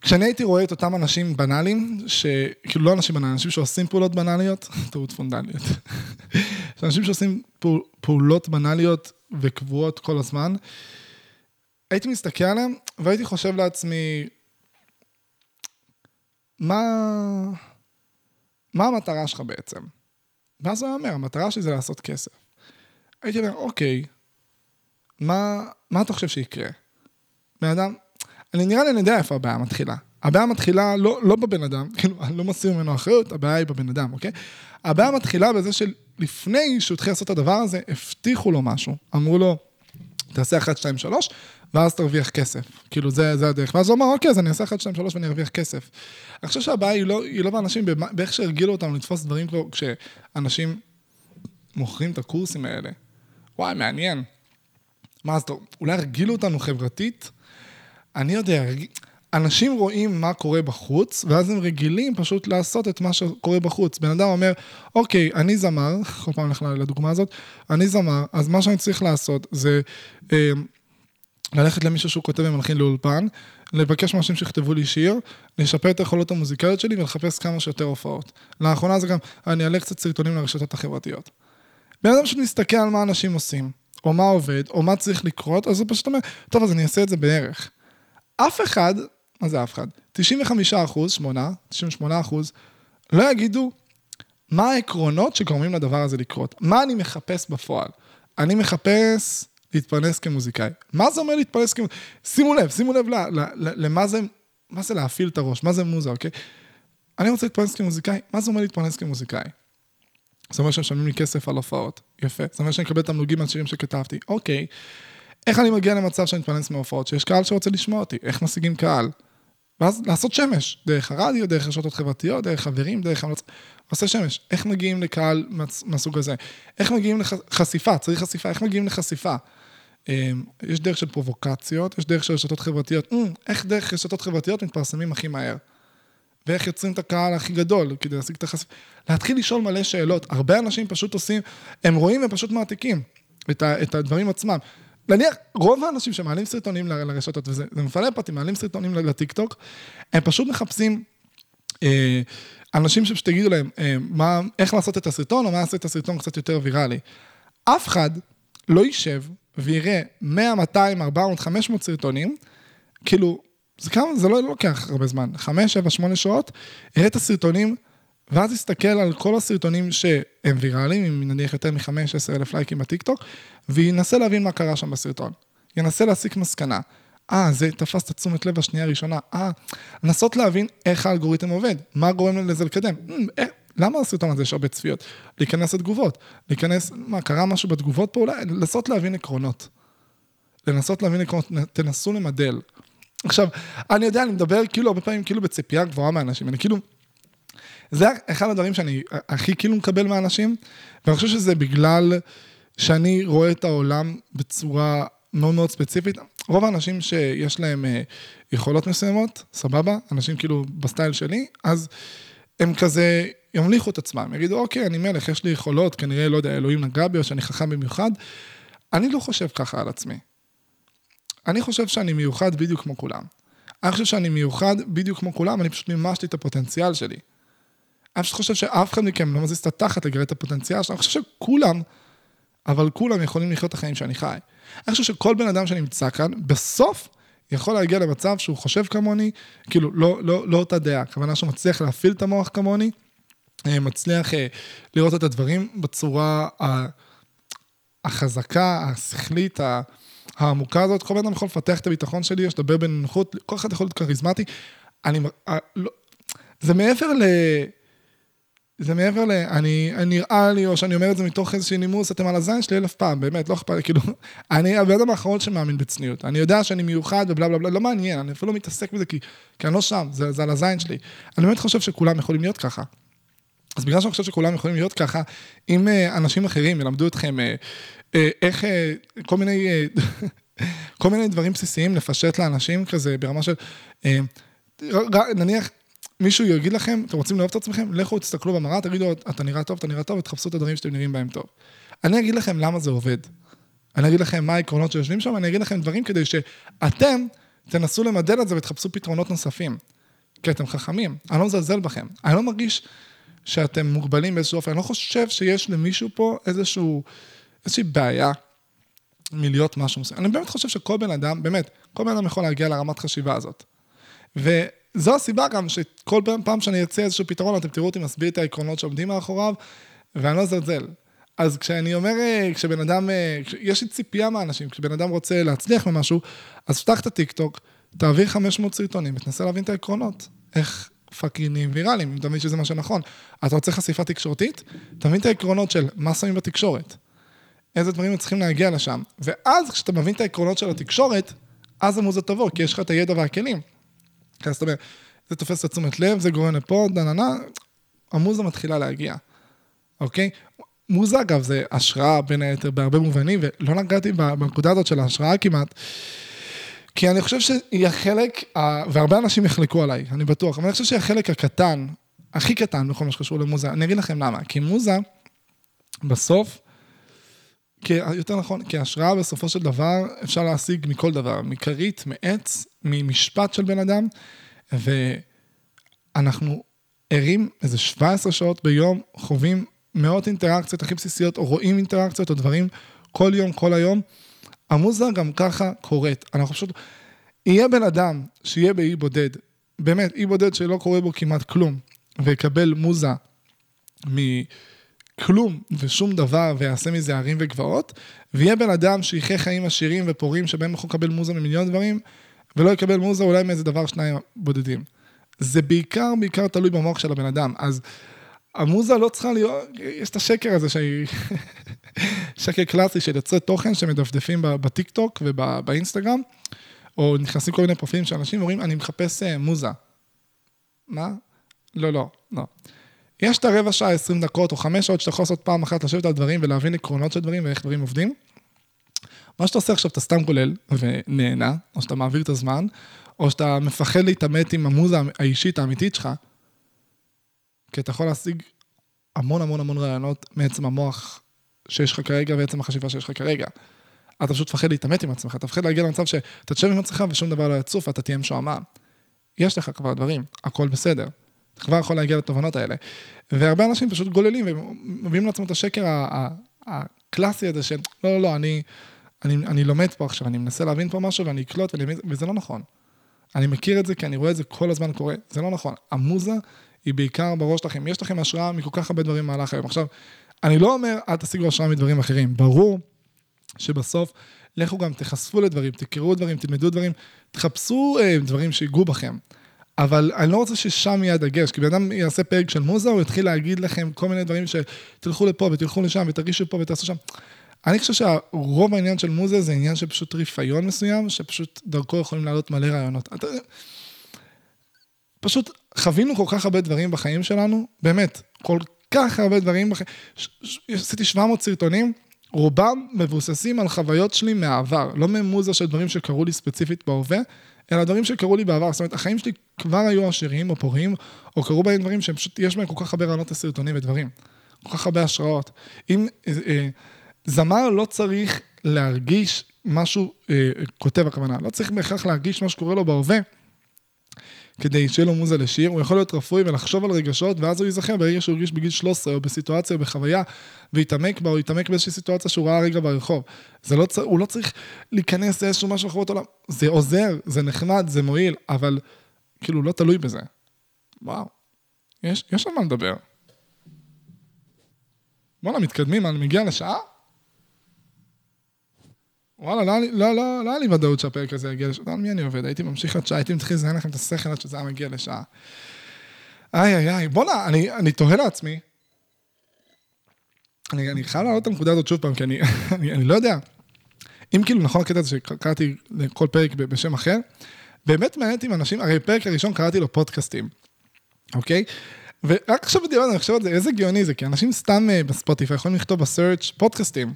כשאני הייתי רואה את אותם אנשים בנאליים, שכאילו לא אנשים בנאליים, אנשים שעושים פעולות בנאליות, טעות פונדליות. אנשים שעושים פעול, פעולות בנאליות וקבועות כל הזמן, הייתי מסתכל עליהם והייתי חושב לעצמי, מה, מה המטרה שלך בעצם? ואז הוא אומר, המטרה שלי זה לעשות כסף. הייתי אומר, אוקיי, מה, מה אתה חושב שיקרה? בן אדם, אני נראה לי, אני יודע איפה הבעיה מתחילה. הבעיה מתחילה לא, לא בבן אדם, כאילו, אני לא מסיר ממנו אחריות, הבעיה היא בבן אדם, אוקיי? הבעיה מתחילה בזה שלפני שהוא התחיל לעשות את הדבר הזה, הבטיחו לו משהו. אמרו לו, תעשה 1, 2, 3, ואז תרוויח כסף. כאילו, זה, זה הדרך. ואז הוא אמר, אוקיי, אז אני אעשה 1, 2, 3 ואני ארוויח כסף. אני חושב שהבעיה היא לא, היא לא באנשים, באיך שהרגילו אותם לתפוס דברים כמו כשאנשים מוכרים את הקורסים האלה. וואי, מעניין. מה, אז אולי הרגילו אותנו חברתית? אני יודע, אנשים רואים מה קורה בחוץ, ואז הם רגילים פשוט לעשות את מה שקורה בחוץ. בן אדם אומר, אוקיי, אני זמר, כל פעם נלך לדוגמה הזאת, אני זמר, אז מה שאני צריך לעשות זה אה, ללכת למישהו שהוא כותב ומלחין לאולפן, לבקש מאנשים שיכתבו לי שיר, לשפר את היכולות המוזיקליות שלי ולחפש כמה שיותר הופעות. לאחרונה זה גם, אני אעלה קצת סרטונים לרשתות החברתיות. בן אדדם פשוט מסתכל על מה אנשים עושים, או מה עובד, או מה צריך לקרות, אז הוא פשוט אומר, טוב, אז אני אעשה את זה בערך. אף אחד, מה זה אף אחד? 95 אחוז, 8, 98 אחוז, לא יגידו מה העקרונות שגורמים לדבר הזה לקרות. מה אני מחפש בפועל? אני מחפש להתפרנס כמוזיקאי. מה זה אומר להתפרנס כמוזיקאי? שימו לב, שימו לב ל, ל, ל, למה זה מה זה להפעיל את הראש? מה זה מוזה, אוקיי? אני רוצה להתפרנס כמוזיקאי, מה זה אומר להתפרנס כמוזיקאי? זה אומר שמשלמים לי כסף על הופעות, יפה. זה אומר שאני אקבל תמלוגים על שירים שכתבתי, אוקיי. איך אני מגיע למצב שאני מתפרנס מהופעות? שיש קהל שרוצה לשמוע אותי, איך משיגים קהל? ואז לעשות שמש, דרך הרדיו, דרך רשתות חברתיות, דרך חברים, דרך המלצות. עושה שמש. איך מגיעים לקהל מהסוג הזה? איך מגיעים לחשיפה? צריך חשיפה, איך מגיעים לחשיפה? אמ, יש דרך של פרובוקציות, יש דרך של רשתות חברתיות. אמ, איך דרך רשתות חברתיות מתפרסמים הכי מהר? ואיך יוצרים את הקהל הכי גדול כדי להשיג את החשיפה? להתחיל לשאול מלא שאלות. הרבה אנשים פשוט עושים, הם רואים ופשוט מעתיקים את, ה, את הדברים עצמם. נניח, רוב האנשים שמעלים סרטונים לרשתות, וזה מפעלי פרטים, מעלים סרטונים לטיקטוק, הם פשוט מחפשים אה, אנשים שפשוט יגידו להם אה, מה, איך לעשות את הסרטון, או מה לעשות את הסרטון קצת יותר ויראלי. אף אחד לא יישב ויראה 100, 200, 400, 500 סרטונים, כאילו, זה כמה, זה לא לוקח הרבה זמן, 5, 7, 8 שעות, יראה את הסרטונים, ואז יסתכל על כל הסרטונים שהם ויראליים, אם נניח יותר מ-5, 10 אלף לייקים בטיקטוק, וינסה להבין מה קרה שם בסרטון. ינסה להסיק מסקנה. אה, זה תפס את התשומת לב השנייה הראשונה. אה, לנסות להבין איך האלגוריתם עובד, מה גורם לזה לקדם. אה, למה הסרטון הזה יש הרבה צפיות? להיכנס לתגובות, להיכנס, מה, קרה משהו בתגובות פה אולי? לנסות להבין עקרונות. לנסות להבין עקרונות, תנסו למדל. עכשיו, אני יודע, אני מדבר כאילו הרבה פעמים כאילו בציפייה גבוהה מאנשים, אני כאילו... זה אחד הדברים שאני הכי כאילו מקבל מאנשים, ואני חושב שזה בגלל שאני רואה את העולם בצורה מאוד מאוד ספציפית. רוב האנשים שיש להם אה, יכולות מסוימות, סבבה, אנשים כאילו בסטייל שלי, אז הם כזה ימליכו את עצמם, יגידו, אוקיי, אני מלך, יש לי יכולות, כנראה, לא יודע, אלוהים נגע בי או שאני חכם במיוחד. אני לא חושב ככה על עצמי. אני חושב שאני מיוחד בדיוק כמו כולם. אני חושב שאני מיוחד בדיוק כמו כולם, אני פשוט מימשתי את הפוטנציאל שלי. אני פשוט חושב שאף אחד מכם לא מזיז את התחת לגרד את הפוטנציאל שלו, אני חושב שכולם, אבל כולם יכולים לחיות את החיים שאני חי. אני חושב שכל בן אדם שנמצא כאן, בסוף יכול להגיע למצב שהוא חושב כמוני, כאילו, לא, לא, לא אותה דעה, הכוונה שהוא מצליח להפעיל את המוח כמוני, אה, מצליח אה, לראות את הדברים בצורה החזקה, השכלית, העמוקה הזאת. כל בן אדם יכול לפתח את הביטחון שלי, יש לדבר בנוחות, כל אחד יכול להיות כריזמטי. אני, אה, לא, זה מעבר ל... זה מעבר ל... אני, נראה לי, או שאני אומר את זה מתוך איזושהי נימוס, אתם על הזין שלי אלף פעם, באמת, לא אכפת לי, כאילו, אני הבן אדם האחרון שמאמין בצניעות. אני יודע שאני מיוחד ובלה בלה בלה, לא מעניין, אני אפילו לא מתעסק בזה, כי, כי אני לא שם, זה, זה על הזין שלי. אני באמת חושב שכולם יכולים להיות ככה. אז בגלל שאני חושב שכולם יכולים להיות ככה, אם uh, אנשים אחרים ילמדו אתכם uh, uh, איך, uh, כל מיני, uh, כל מיני דברים בסיסיים לפשט לאנשים כזה ברמה של, uh, נניח, מישהו יגיד לכם, אתם רוצים לאהוב את עצמכם, לכו תסתכלו במראה, תגידו, אתה נראה טוב, אתה נראה טוב, ותחפשו את הדברים שאתם נראים בהם טוב. אני אגיד לכם למה זה עובד. אני אגיד לכם מה העקרונות שיושבים שם, אני אגיד לכם דברים כדי שאתם תנסו למדל את זה ותחפשו פתרונות נוספים. כי אתם חכמים, אני לא מזלזל בכם. אני לא מרגיש שאתם מוגבלים באיזשהו אופן, אני לא חושב שיש למישהו פה איזשהו, איזושהי בעיה מלהיות משהו מסוים. אני באמת חושב שכל בן אדם, באמת, כל בן אדם יכול להגיע לרמת חשיבה הזאת. ו... זו הסיבה גם שכל פעם שאני ארצה איזשהו פתרון, אתם תראו אותי מסביר את העקרונות שעומדים מאחוריו, ואני לא זלזל. אז כשאני אומר, אה, כשבן אדם, אה, יש לי ציפייה מהאנשים, כשבן אדם רוצה להצליח ממשהו, אז פתח את הטיקטוק, תעביר 500 סרטונים ותנסה להבין את העקרונות. איך fucking נהיים ויראליים, אם אתה מבין שזה מה שנכון. אתה רוצה חשיפה תקשורתית? תבין את העקרונות של מה שמים בתקשורת. איזה דברים צריכים להגיע לשם. ואז כשאתה מבין את העקרונות של התקשורת, אז המוזה תבוא, כי יש לך את הידע והכלים. כן, זאת אומרת, זה תופס את תשומת לב, זה גורם לפה, דננה, המוזה מתחילה להגיע, אוקיי? מוזה, אגב, זה השראה בין היתר בהרבה מובנים, ולא נגעתי בנקודה הזאת של ההשראה כמעט, כי אני חושב שהיא החלק, והרבה אנשים יחלקו עליי, אני בטוח, אבל אני חושב שהיא החלק הקטן, הכי קטן בכל מה שקשור למוזה. אני אגיד לכם למה, כי מוזה, בסוף, כי, יותר נכון, כי השראה בסופו של דבר אפשר להשיג מכל דבר, מכרית, מעץ, ממשפט של בן אדם, ואנחנו ערים איזה 17 שעות ביום, חווים מאות אינטראקציות הכי בסיסיות, או רואים אינטראקציות או דברים כל יום, כל היום. המוזה גם ככה קורית. אנחנו פשוט... יהיה בן אדם שיהיה באי בודד, באמת, אי בודד שלא קורה בו כמעט כלום, ויקבל מוזה מ... כלום ושום דבר ויעשה מזה הרים וגבעות, ויהיה בן אדם שיחיה חיים עשירים ופורים שבהם יכול לקבל מוזה ממיליון דברים, ולא יקבל מוזה אולי מאיזה דבר שניים בודדים. זה בעיקר, בעיקר תלוי במוח של הבן אדם. אז המוזה לא צריכה להיות, יש את השקר הזה שהיא... שקר קלאסי של יוצרי תוכן שמדפדפים בטיקטוק ובאינסטגרם, או נכנסים כל מיני פרופילים של אנשים ואומרים, אני מחפש אה, מוזה. מה? לא, לא, לא. יש את הרבע שעה, 20 דקות, או חמש שעות שאתה יכול לעשות פעם אחת, לשבת על דברים ולהבין עקרונות של דברים ואיך דברים עובדים. מה שאתה עושה עכשיו, אתה סתם כולל ונהנה, או שאתה מעביר את הזמן, או שאתה מפחד להתעמת עם המוזה האישית האמיתית שלך, כי אתה יכול להשיג המון המון המון רעיונות מעצם המוח שיש לך כרגע ועצם החשיבה שיש לך כרגע. אתה פשוט מפחד להתעמת עם עצמך, אתה מפחד להגיע למצב שאתה תשב עם עצמך ושום דבר לא יצוף ואתה תהיה משועמם. יש לך כבר דברים, הכל בסדר. אתה כבר יכול להגיע לתובנות האלה. והרבה אנשים פשוט גוללים ומביאים לעצמם את השקר הקלאסי הזה של לא, לא, לא, אני, אני, אני לומד פה עכשיו, אני מנסה להבין פה משהו ואני אקלוט, ואני, וזה לא נכון. אני מכיר את זה כי אני רואה את זה כל הזמן קורה, זה לא נכון. המוזה היא בעיקר בראש שלכם. יש לכם השראה מכל כך הרבה דברים במהלך היום. עכשיו, אני לא אומר, אל תשיגו השראה מדברים אחרים. ברור שבסוף, לכו גם תחשפו לדברים, תקראו דברים, תלמדו דברים, תחפשו אה, דברים שיגעו בכם. אבל אני לא רוצה ששם יהיה הדגש, כי בן אדם יעשה פרק של מוזה, הוא יתחיל להגיד לכם כל מיני דברים שתלכו לפה ותלכו לשם ותרגישו פה ותעשו שם. אני חושב שרוב העניין של מוזה זה עניין של פשוט ריפיון מסוים, שפשוט דרכו יכולים לעלות מלא רעיונות. פשוט חווינו כל כך הרבה דברים בחיים שלנו, באמת, כל כך הרבה דברים בחיים. עשיתי 700 סרטונים, רובם מבוססים על חוויות שלי מהעבר, לא ממוזה של דברים שקרו לי ספציפית בהווה, אלא דברים שקרו לי בעבר. זאת אומרת, החיים שלי כבר היו עשירים או פוריים, או קרו בהם דברים שהם פשוט, יש בהם כל כך הרבה רעיונות לסרטונים ודברים. כל כך הרבה השראות. אם אה, אה, זמר לא צריך להרגיש משהו, אה, כותב הכוונה, לא צריך בהכרח להרגיש מה שקורה לו בהווה. כדי שיהיה לו מוזה לשיר, הוא יכול להיות רפוי ולחשוב על רגשות, ואז הוא ייזכר ברגע שהוא הרגיש בגיל 13, או בסיטואציה או בחוויה, ויתעמק בה, או יתעמק באיזושהי סיטואציה שהוא ראה רגע ברחוב. זה לא, הוא לא צריך להיכנס לאיזשהו משהו אחרות עולם. זה עוזר, זה נחמד, זה מועיל, אבל כאילו לא תלוי בזה. וואו, יש, יש על מה לדבר. בואנה, מתקדמים, אני מגיע לשעה? וואלה, לא, לא, לא, לא היה לי ודאות שהפרק הזה יגיע לשעה. על מי אני עובד? הייתי ממשיך עד שעה, הייתי מתחיל לזיין לכם את השכל עד שזה היה מגיע לשעה. איי, איי, איי, בואנה, אני, אני תוהה לעצמי. אני, אני חייב להעלות את הנקודה הזאת שוב פעם, כי אני, אני, אני לא יודע. אם כאילו נכון הקטע הזה שקראתי לכל פרק בשם אחר, באמת מעניין עם אנשים, הרי פרק הראשון קראתי לו פודקאסטים, אוקיי? ורק עכשיו בדיוק אני חושב על זה, איזה גאוני זה, כי אנשים סתם אה, בספוטיפיי יכולים לכתוב בסרצ' פודקאסטים.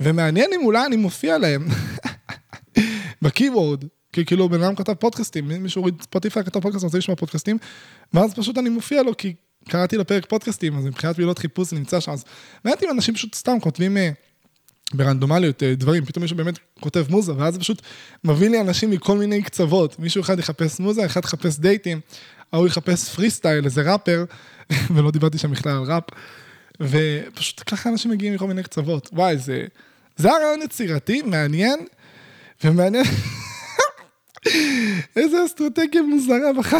ומעניין אם אולי אני מופיע להם ב keyword, כי כאילו בן אדם כתב פודקאסטים, מישהו הוריד ספוטיפיי כתב פודקאסטים, רוצה לשמוע פודקאסטים, ואז פשוט אני מופיע לו, כי קראתי לפרק פודקאסטים, אז מבחינת פעילות חיפוש זה נמצא שם, אז מעניין אם אנשים פשוט סתם כותבים אה, ברנדומליות אה, דברים, פתאום מישהו באמת כותב מוזה, ואז זה פשוט מביא לי אנשים מכל מיני קצוות, מישהו אחד יחפש מוזה, אחד יחפש דייטים, ההוא יחפש פרי סטייל, איזה ראפר, ולא דיברתי שם בכלל על ראפ. ופשוט ככה אנשים מגיעים מכל מיני קצוות. וואי, זה, זה היה רעיון יצירתי, מעניין, ומעניין... איזה אסטרטגיה מוזרה בחר.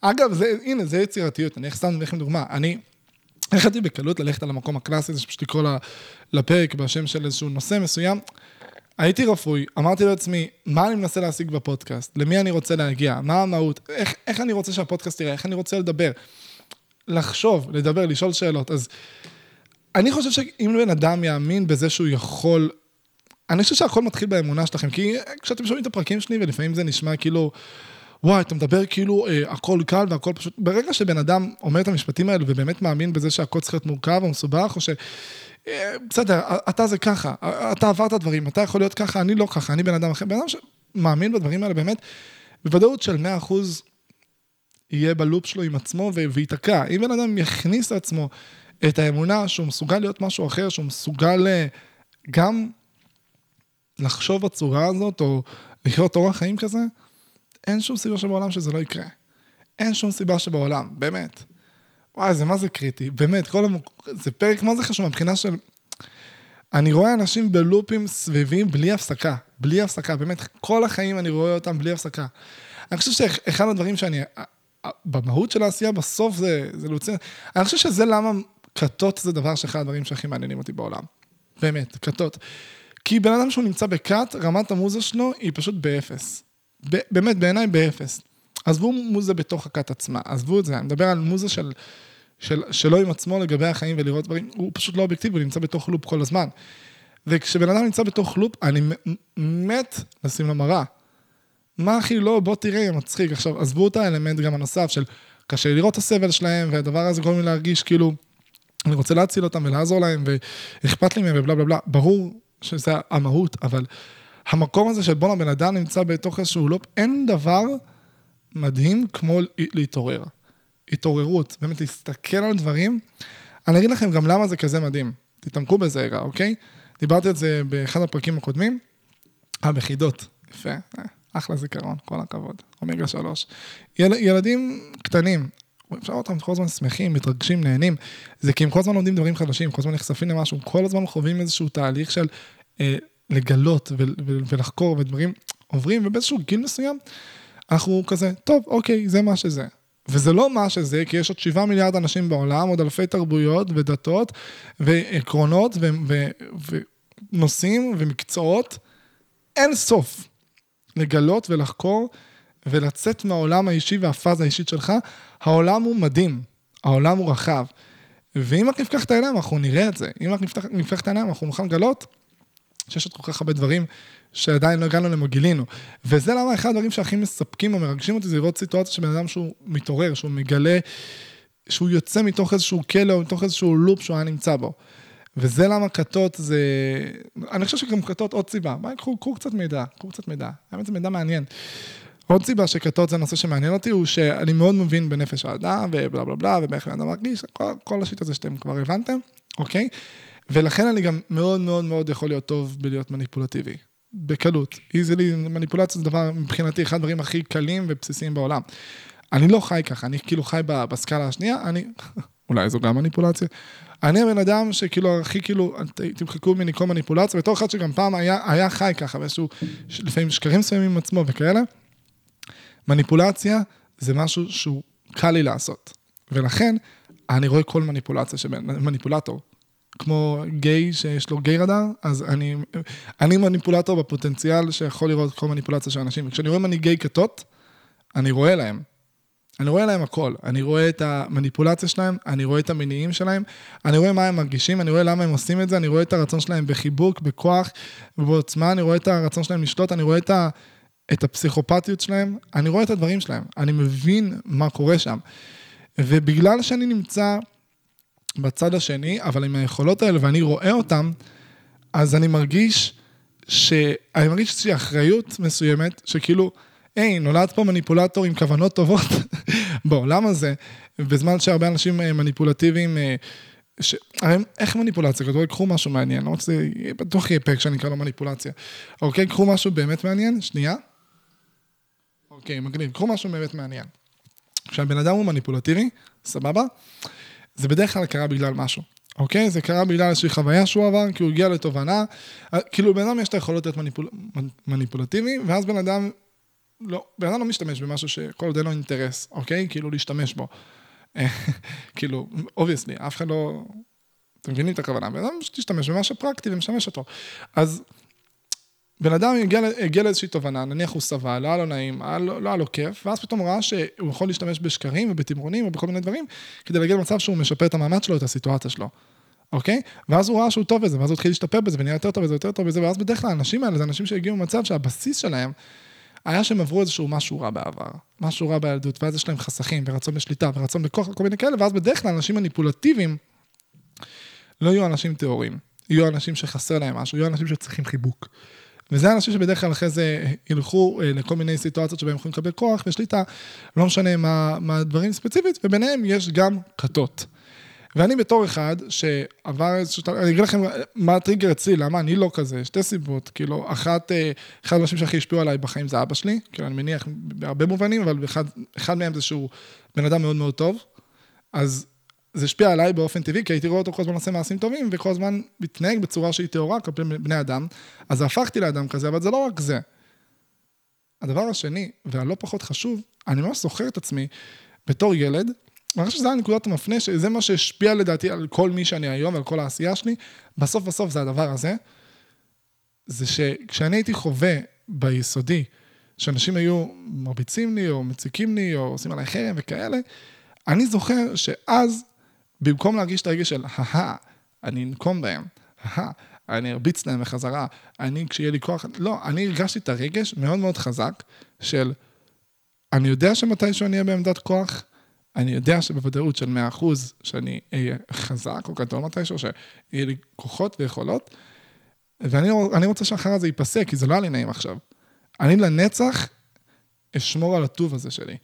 אגב, זה, הנה, זה יצירתיות, אני סתם לכם דוגמה. אני החלטתי בקלות ללכת על המקום הקלאסי הזה, שפשוט לקרוא לפרק בשם של איזשהו נושא מסוים. הייתי רפוי, אמרתי לעצמי, מה אני מנסה להשיג בפודקאסט? למי אני רוצה להגיע? מה המהות? איך, איך אני רוצה שהפודקאסט יראה? איך אני רוצה לדבר? לחשוב, לדבר, לשאול שאלות. אז אני חושב שאם בן אדם יאמין בזה שהוא יכול... אני חושב שהכל מתחיל באמונה שלכם, כי כשאתם שומעים את הפרקים שלי, ולפעמים זה נשמע כאילו, וואי, אתה מדבר כאילו אה, הכל קל והכל פשוט... ברגע שבן אדם אומר את המשפטים האלו ובאמת מאמין בזה שהכל צריך להיות מורכב או מסובך, או ש... אה, בסדר, אתה זה ככה, אתה עברת דברים, אתה יכול להיות ככה, אני לא ככה, אני בן אדם אחר. בן אדם שמאמין בדברים האלה באמת, בוודאות של 100% יהיה בלופ שלו עם עצמו וייתקע. אם בן אדם יכניס לעצמו את האמונה שהוא מסוגל להיות משהו אחר, שהוא מסוגל אה, גם לחשוב בצורה הזאת, או לחיות אורח חיים כזה, אין שום סיבה שבעולם שזה לא יקרה. אין שום סיבה שבעולם, באמת. וואי, זה מה זה קריטי, באמת, כל המ... זה פרק מה זה חשוב מבחינה של... אני רואה אנשים בלופים סביבים בלי הפסקה, בלי הפסקה, באמת, כל החיים אני רואה אותם בלי הפסקה. אני חושב שאחד הדברים שאני, במהות של העשייה, בסוף זה, זה להוציא, אני חושב שזה למה כתות זה דבר שאחד הדברים שהכי מעניינים אותי בעולם. באמת, כתות. כי בן אדם שהוא נמצא ב cult, רמת המוזה שלו היא פשוט באפס. ב- באמת, בעיניי באפס. עזבו מוזה בתוך ה cult עצמה, עזבו את זה, אני מדבר על מוזה של, של, שלו עם עצמו לגבי החיים ולראות דברים, הוא פשוט לא אובייקטיבי, הוא נמצא בתוך לופ כל הזמן. וכשבן אדם נמצא בתוך לופ, אני מת לשים לו מראה. מה הכי לא, בוא תראה, מצחיק. עכשיו, עזבו את האלמנט גם הנוסף של קשה לראות את הסבל שלהם, והדבר הזה גורם לי להרגיש כאילו, אני רוצה להציל אותם ולעזור להם, ואכפת לי מהם ובלה בלה בלה. ברור שזה המהות, אבל המקום הזה של בואנה, בן אדם נמצא בתוך איזשהו לופ, אין דבר מדהים כמו להתעורר. התעוררות, באמת להסתכל על דברים. אני אגיד לכם גם למה זה כזה מדהים. תתעמקו בזה רגע, אוקיי? דיברתי על זה באחד הפרקים הקודמים. אה, בחידות. יפה. אחלה זיכרון, כל הכבוד. אומגה שלוש. יל, ילדים קטנים, אפשר לראות אותם כל הזמן שמחים, מתרגשים, נהנים. זה כי הם כל הזמן לומדים דברים חדשים, כל הזמן נחשפים למשהו, כל הזמן חווים איזשהו תהליך של אה, לגלות ו- ו- ולחקור ודברים עוברים, ובאיזשהו גיל מסוים, אנחנו כזה, טוב, אוקיי, זה מה שזה. וזה לא מה שזה, כי יש עוד שבעה מיליארד אנשים בעולם, עוד אלפי תרבויות ודתות ועקרונות ונושאים ומקצועות. אין סוף לגלות ולחקור ולצאת מהעולם האישי והפאזה האישית שלך. העולם הוא מדהים, העולם הוא רחב. ואם רק נפקח את העיניים, אנחנו נראה את זה. אם רק נפתח, נפתח את העיניים, אנחנו נוכל לגלות שיש עוד כל כך הרבה דברים שעדיין לא הגענו להם או גילינו. וזה למה אחד הדברים שהכי מספקים או מרגשים אותי, זה לראות סיטואציה שבן אדם שהוא מתעורר, שהוא מגלה, שהוא יוצא מתוך איזשהו כלא או מתוך איזשהו לופ שהוא היה נמצא בו. וזה למה כתות זה... אני חושב שגם כתות עוד סיבה. ביי, קחו, קחו קצת מידע, קחו קצת מידע. האמת זה מידע מעניין. עוד סיבה שכתות זה נושא שמעניין אותי, הוא שאני מאוד מבין בנפש האדם, ובלה בלה בלה, ובאיך בן אדם מרגיש, כל, כל השיט הזה שאתם כבר הבנתם, אוקיי? ולכן אני גם מאוד מאוד מאוד יכול להיות טוב בלהיות מניפולטיבי. בקלות. איזילי, מניפולציה זה דבר, מבחינתי, אחד הדברים הכי קלים ובסיסיים בעולם. אני לא חי ככה, אני כאילו חי בסקאלה השנייה, אני, אולי זו גם מניפולציה. אני הבן אדם שכאילו, הכי כאילו, תמחקו ממני כל מניפולציה, בתור אחד שגם פעם היה, היה חי ככה, באיזשהו, לפעמים שקרים מסוימים עם עצמו וכאלה. מניפולציה זה משהו שהוא קל לי לעשות. ולכן, אני רואה כל מניפולציה, מניפולטור, כמו גיי שיש לו גיי רדאר, אז אני, אני מניפולטור בפוטנציאל שיכול לראות כל מניפולציה של אנשים. וכשאני רואה מנהיגי כתות, אני רואה להם. אני רואה להם הכל. אני רואה את המניפולציה שלהם, אני רואה את המניעים שלהם, אני רואה מה הם מרגישים, אני רואה למה הם עושים את זה, אני רואה את הרצון שלהם בחיבוק, בכוח ובעוצמה, אני רואה את הרצון שלהם לשלוט, אני רואה את, ה, את הפסיכופתיות שלהם, אני רואה את הדברים שלהם, אני מבין מה קורה שם. ובגלל שאני נמצא בצד השני, אבל עם היכולות האלה ואני רואה אותן, אז אני מרגיש ש... אני מרגיש איזושהי אחריות מסוימת, שכאילו, היי, נולד פה מניפולטור עם כוונות טובות בעולם הזה, בזמן שהרבה אנשים אה, מניפולטיביים... אה, ש... איך מניפולציה? כתוב, קחו משהו מעניין, לא רוצה, בטוח יהיה פרק שאני אקרא לו מניפולציה. אוקיי, קחו משהו באמת מעניין, שנייה. אוקיי, מגניב, קחו משהו באמת מעניין. כשהבן אדם הוא מניפולטיבי, סבבה? זה בדרך כלל קרה בגלל משהו, אוקיי? זה קרה בגלל איזושהי חוויה שהוא עבר, כי הוא הגיע לתובנה, כאילו בן אדם יש את היכולות להיות מניפול... מניפולטיבי, ואז בן אדם, לא, בן אדם לא משתמש במשהו שכל עוד אין לו אינטרס, אוקיי? כאילו להשתמש בו. כאילו, obviously, אף אחד לא... אתם מבינים את הכוונה? בן אדם תשתמש במה שפרקטי ומשמש אותו. אז בן אדם הגיע, הגיע לאיזושהי תובנה, נניח הוא סבל, לא היה לו נעים, היה לו, לא היה לו כיף, ואז פתאום ראה שהוא יכול להשתמש בשקרים ובתמרונים ובכל מיני דברים, כדי להגיע למצב שהוא משפר את המעמד שלו, את הסיטואציה שלו, אוקיי? ואז הוא ראה שהוא טוב בזה, ואז הוא התחיל להשתפר בזה, ונהיה יותר טוב בזה, יותר טוב בזה, ואז בדרך כלל האנשים האלה זה אנשים שהגיעו למצב שהבסיס שלהם היה שהם עברו איזשהו משהו רע בעבר, משהו רע בילדות, ואז יש להם חסכים, ורצון לשליטה, ורצון בכוח, כל מיני כאלה, ואז בדרך כלל אנשים מניפולטיביים לא יהיו אנשים טהורים, יהיו אנשים שחסר להם משהו, יהיו אנשים שצריכים חיבוק. וזה אנשים שבדרך כלל אחרי זה ילכו אה, לכל מיני סיטואציות שבהם יכולים לקבל כוח ושליטה, לא משנה מה, מה הדברים ספציפית, וביניהם יש גם כתות. ואני בתור אחד שעבר איזשהו, אני אגיד לכם מה הטריגר אצלי, למה אני לא כזה, שתי סיבות, כאילו, אחת, אה, אחד האנשים שהכי השפיעו עליי בחיים זה אבא שלי, כאילו, אני מניח בהרבה מובנים, אבל אחד, אחד מהם זה שהוא בן אדם מאוד מאוד טוב, אז זה השפיע עליי באופן טבעי, כי הייתי רואה אותו כל הזמן עושה מעשים טובים, וכל הזמן מתנהג בצורה שהיא טהורה כלפי בני אדם, אז הפכתי לאדם כזה, אבל זה לא רק זה. הדבר השני, והלא פחות חשוב, אני ממש זוכר את עצמי בתור ילד, אני חושב שזה היה נקודת המפנה, שזה מה שהשפיע לדעתי על כל מי שאני היום, על כל העשייה שלי, בסוף בסוף זה הדבר הזה, זה שכשאני הייתי חווה ביסודי, שאנשים היו מרביצים לי, או מציקים לי, או עושים עליי חרם וכאלה, אני זוכר שאז, במקום להרגיש את הרגש של, הא אני אנקום בהם, הא אני ארביץ להם בחזרה, אני, כשיהיה לי כוח, לא, אני הרגשתי את הרגש מאוד מאוד חזק של, אני יודע שמתישהו אני אהיה בעמדת כוח, אני יודע שבוודאות של 100% שאני אהיה חזק או גדול מתישהו, שיהיה לי כוחות ויכולות, ואני רוצה שאחר זה ייפסק, כי זה לא היה לי נעים עכשיו. אני לנצח אשמור על הטוב הזה שלי.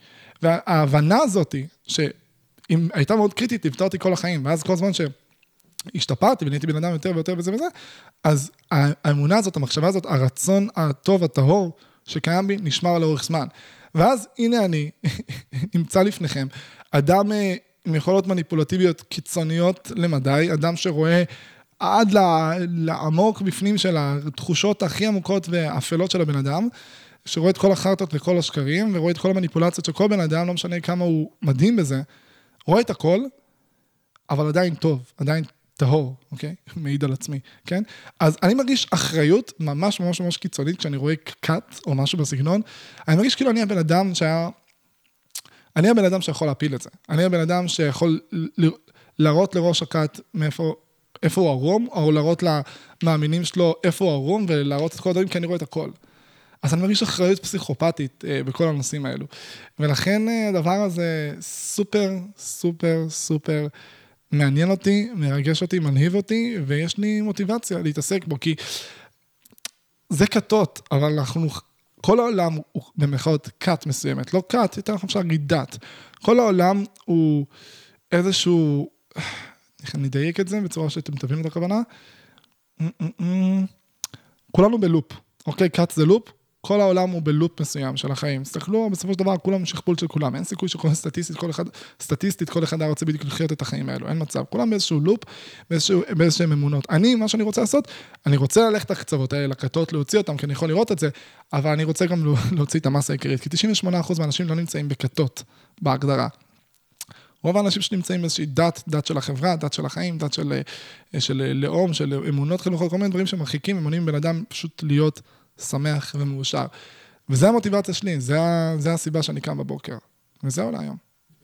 וההבנה הזאתי, שאם הייתה מאוד קריטית, ליוותה אותי כל החיים, ואז כל זמן שהשתפרתי ונהייתי בן אדם יותר ויותר וזה וזה, אז האמונה הזאת, המחשבה הזאת, הרצון הטוב, הטהור, שקיים בי, נשמר לאורך זמן. ואז הנה אני, נמצא לפניכם, אדם אה, עם יכולות מניפולטיביות קיצוניות למדי, אדם שרואה עד לעמוק בפנים של התחושות הכי עמוקות ואפלות של הבן אדם, שרואה את כל החרטות וכל השקרים, ורואה את כל המניפולציות של כל בן אדם, לא משנה כמה הוא מדהים בזה, רואה את הכל, אבל עדיין טוב, עדיין טהור, אוקיי? מעיד על עצמי, כן? אז אני מרגיש אחריות ממש ממש ממש קיצונית כשאני רואה קאט או משהו בסגנון. אני מרגיש כאילו אני הבן אדם שהיה... אני הבן אדם שיכול להפיל את זה. אני הבן אדם שיכול להראות לראש הקאט מאיפה איפה הוא ערום, או להראות למאמינים שלו איפה הוא ערום, ולהראות את כל הדברים, כי אני רואה את הכל. אז אני מרגיש אחריות פסיכופתית אה, בכל הנושאים האלו. ולכן אה, הדבר הזה סופר, סופר, סופר מעניין אותי, מרגש אותי, מנהיב אותי, ויש לי מוטיבציה להתעסק בו, כי זה כתות, אבל אנחנו, כל העולם הוא במרכאות כת מסוימת, לא כת, יותר נכון אפשר להגיד דת. כל העולם הוא איזשהו... איך אני אדייק את זה בצורה שאתם תבינו את הכוונה? כולנו בלופ, אוקיי? cut זה לופ, כל העולם הוא בלופ מסוים של החיים. תסתכלו, בסופו של דבר כולם שכפול של כולם, אין סיכוי שכל סטטיסטית, כל אחד, סטטיסטית, כל אחד היה רוצה בדיוק לחיות את החיים האלו, אין מצב. כולם באיזשהו לופ, באיזשהם אמונות. אני, מה שאני רוצה לעשות, אני רוצה ללכת לקצוות האלה, לכתות, להוציא אותם, כי אני יכול לראות את זה, אבל אני רוצה גם להוציא את המסה העיקרית, כי 98% מהאנשים לא נמצאים בכתות, בהגדרה. רוב האנשים שנמצאים באיזושהי דת, דת של החברה, דת של החיים, דת של, אה, של אה, לאום, של אמונות חינוכות, כל מיני דברים שמרחיקים, ומונעים בן אדם פשוט להיות שמח ומאושר. וזו המוטיבציה שלי, זה הסיבה שאני קם בבוקר. וזהו להיום.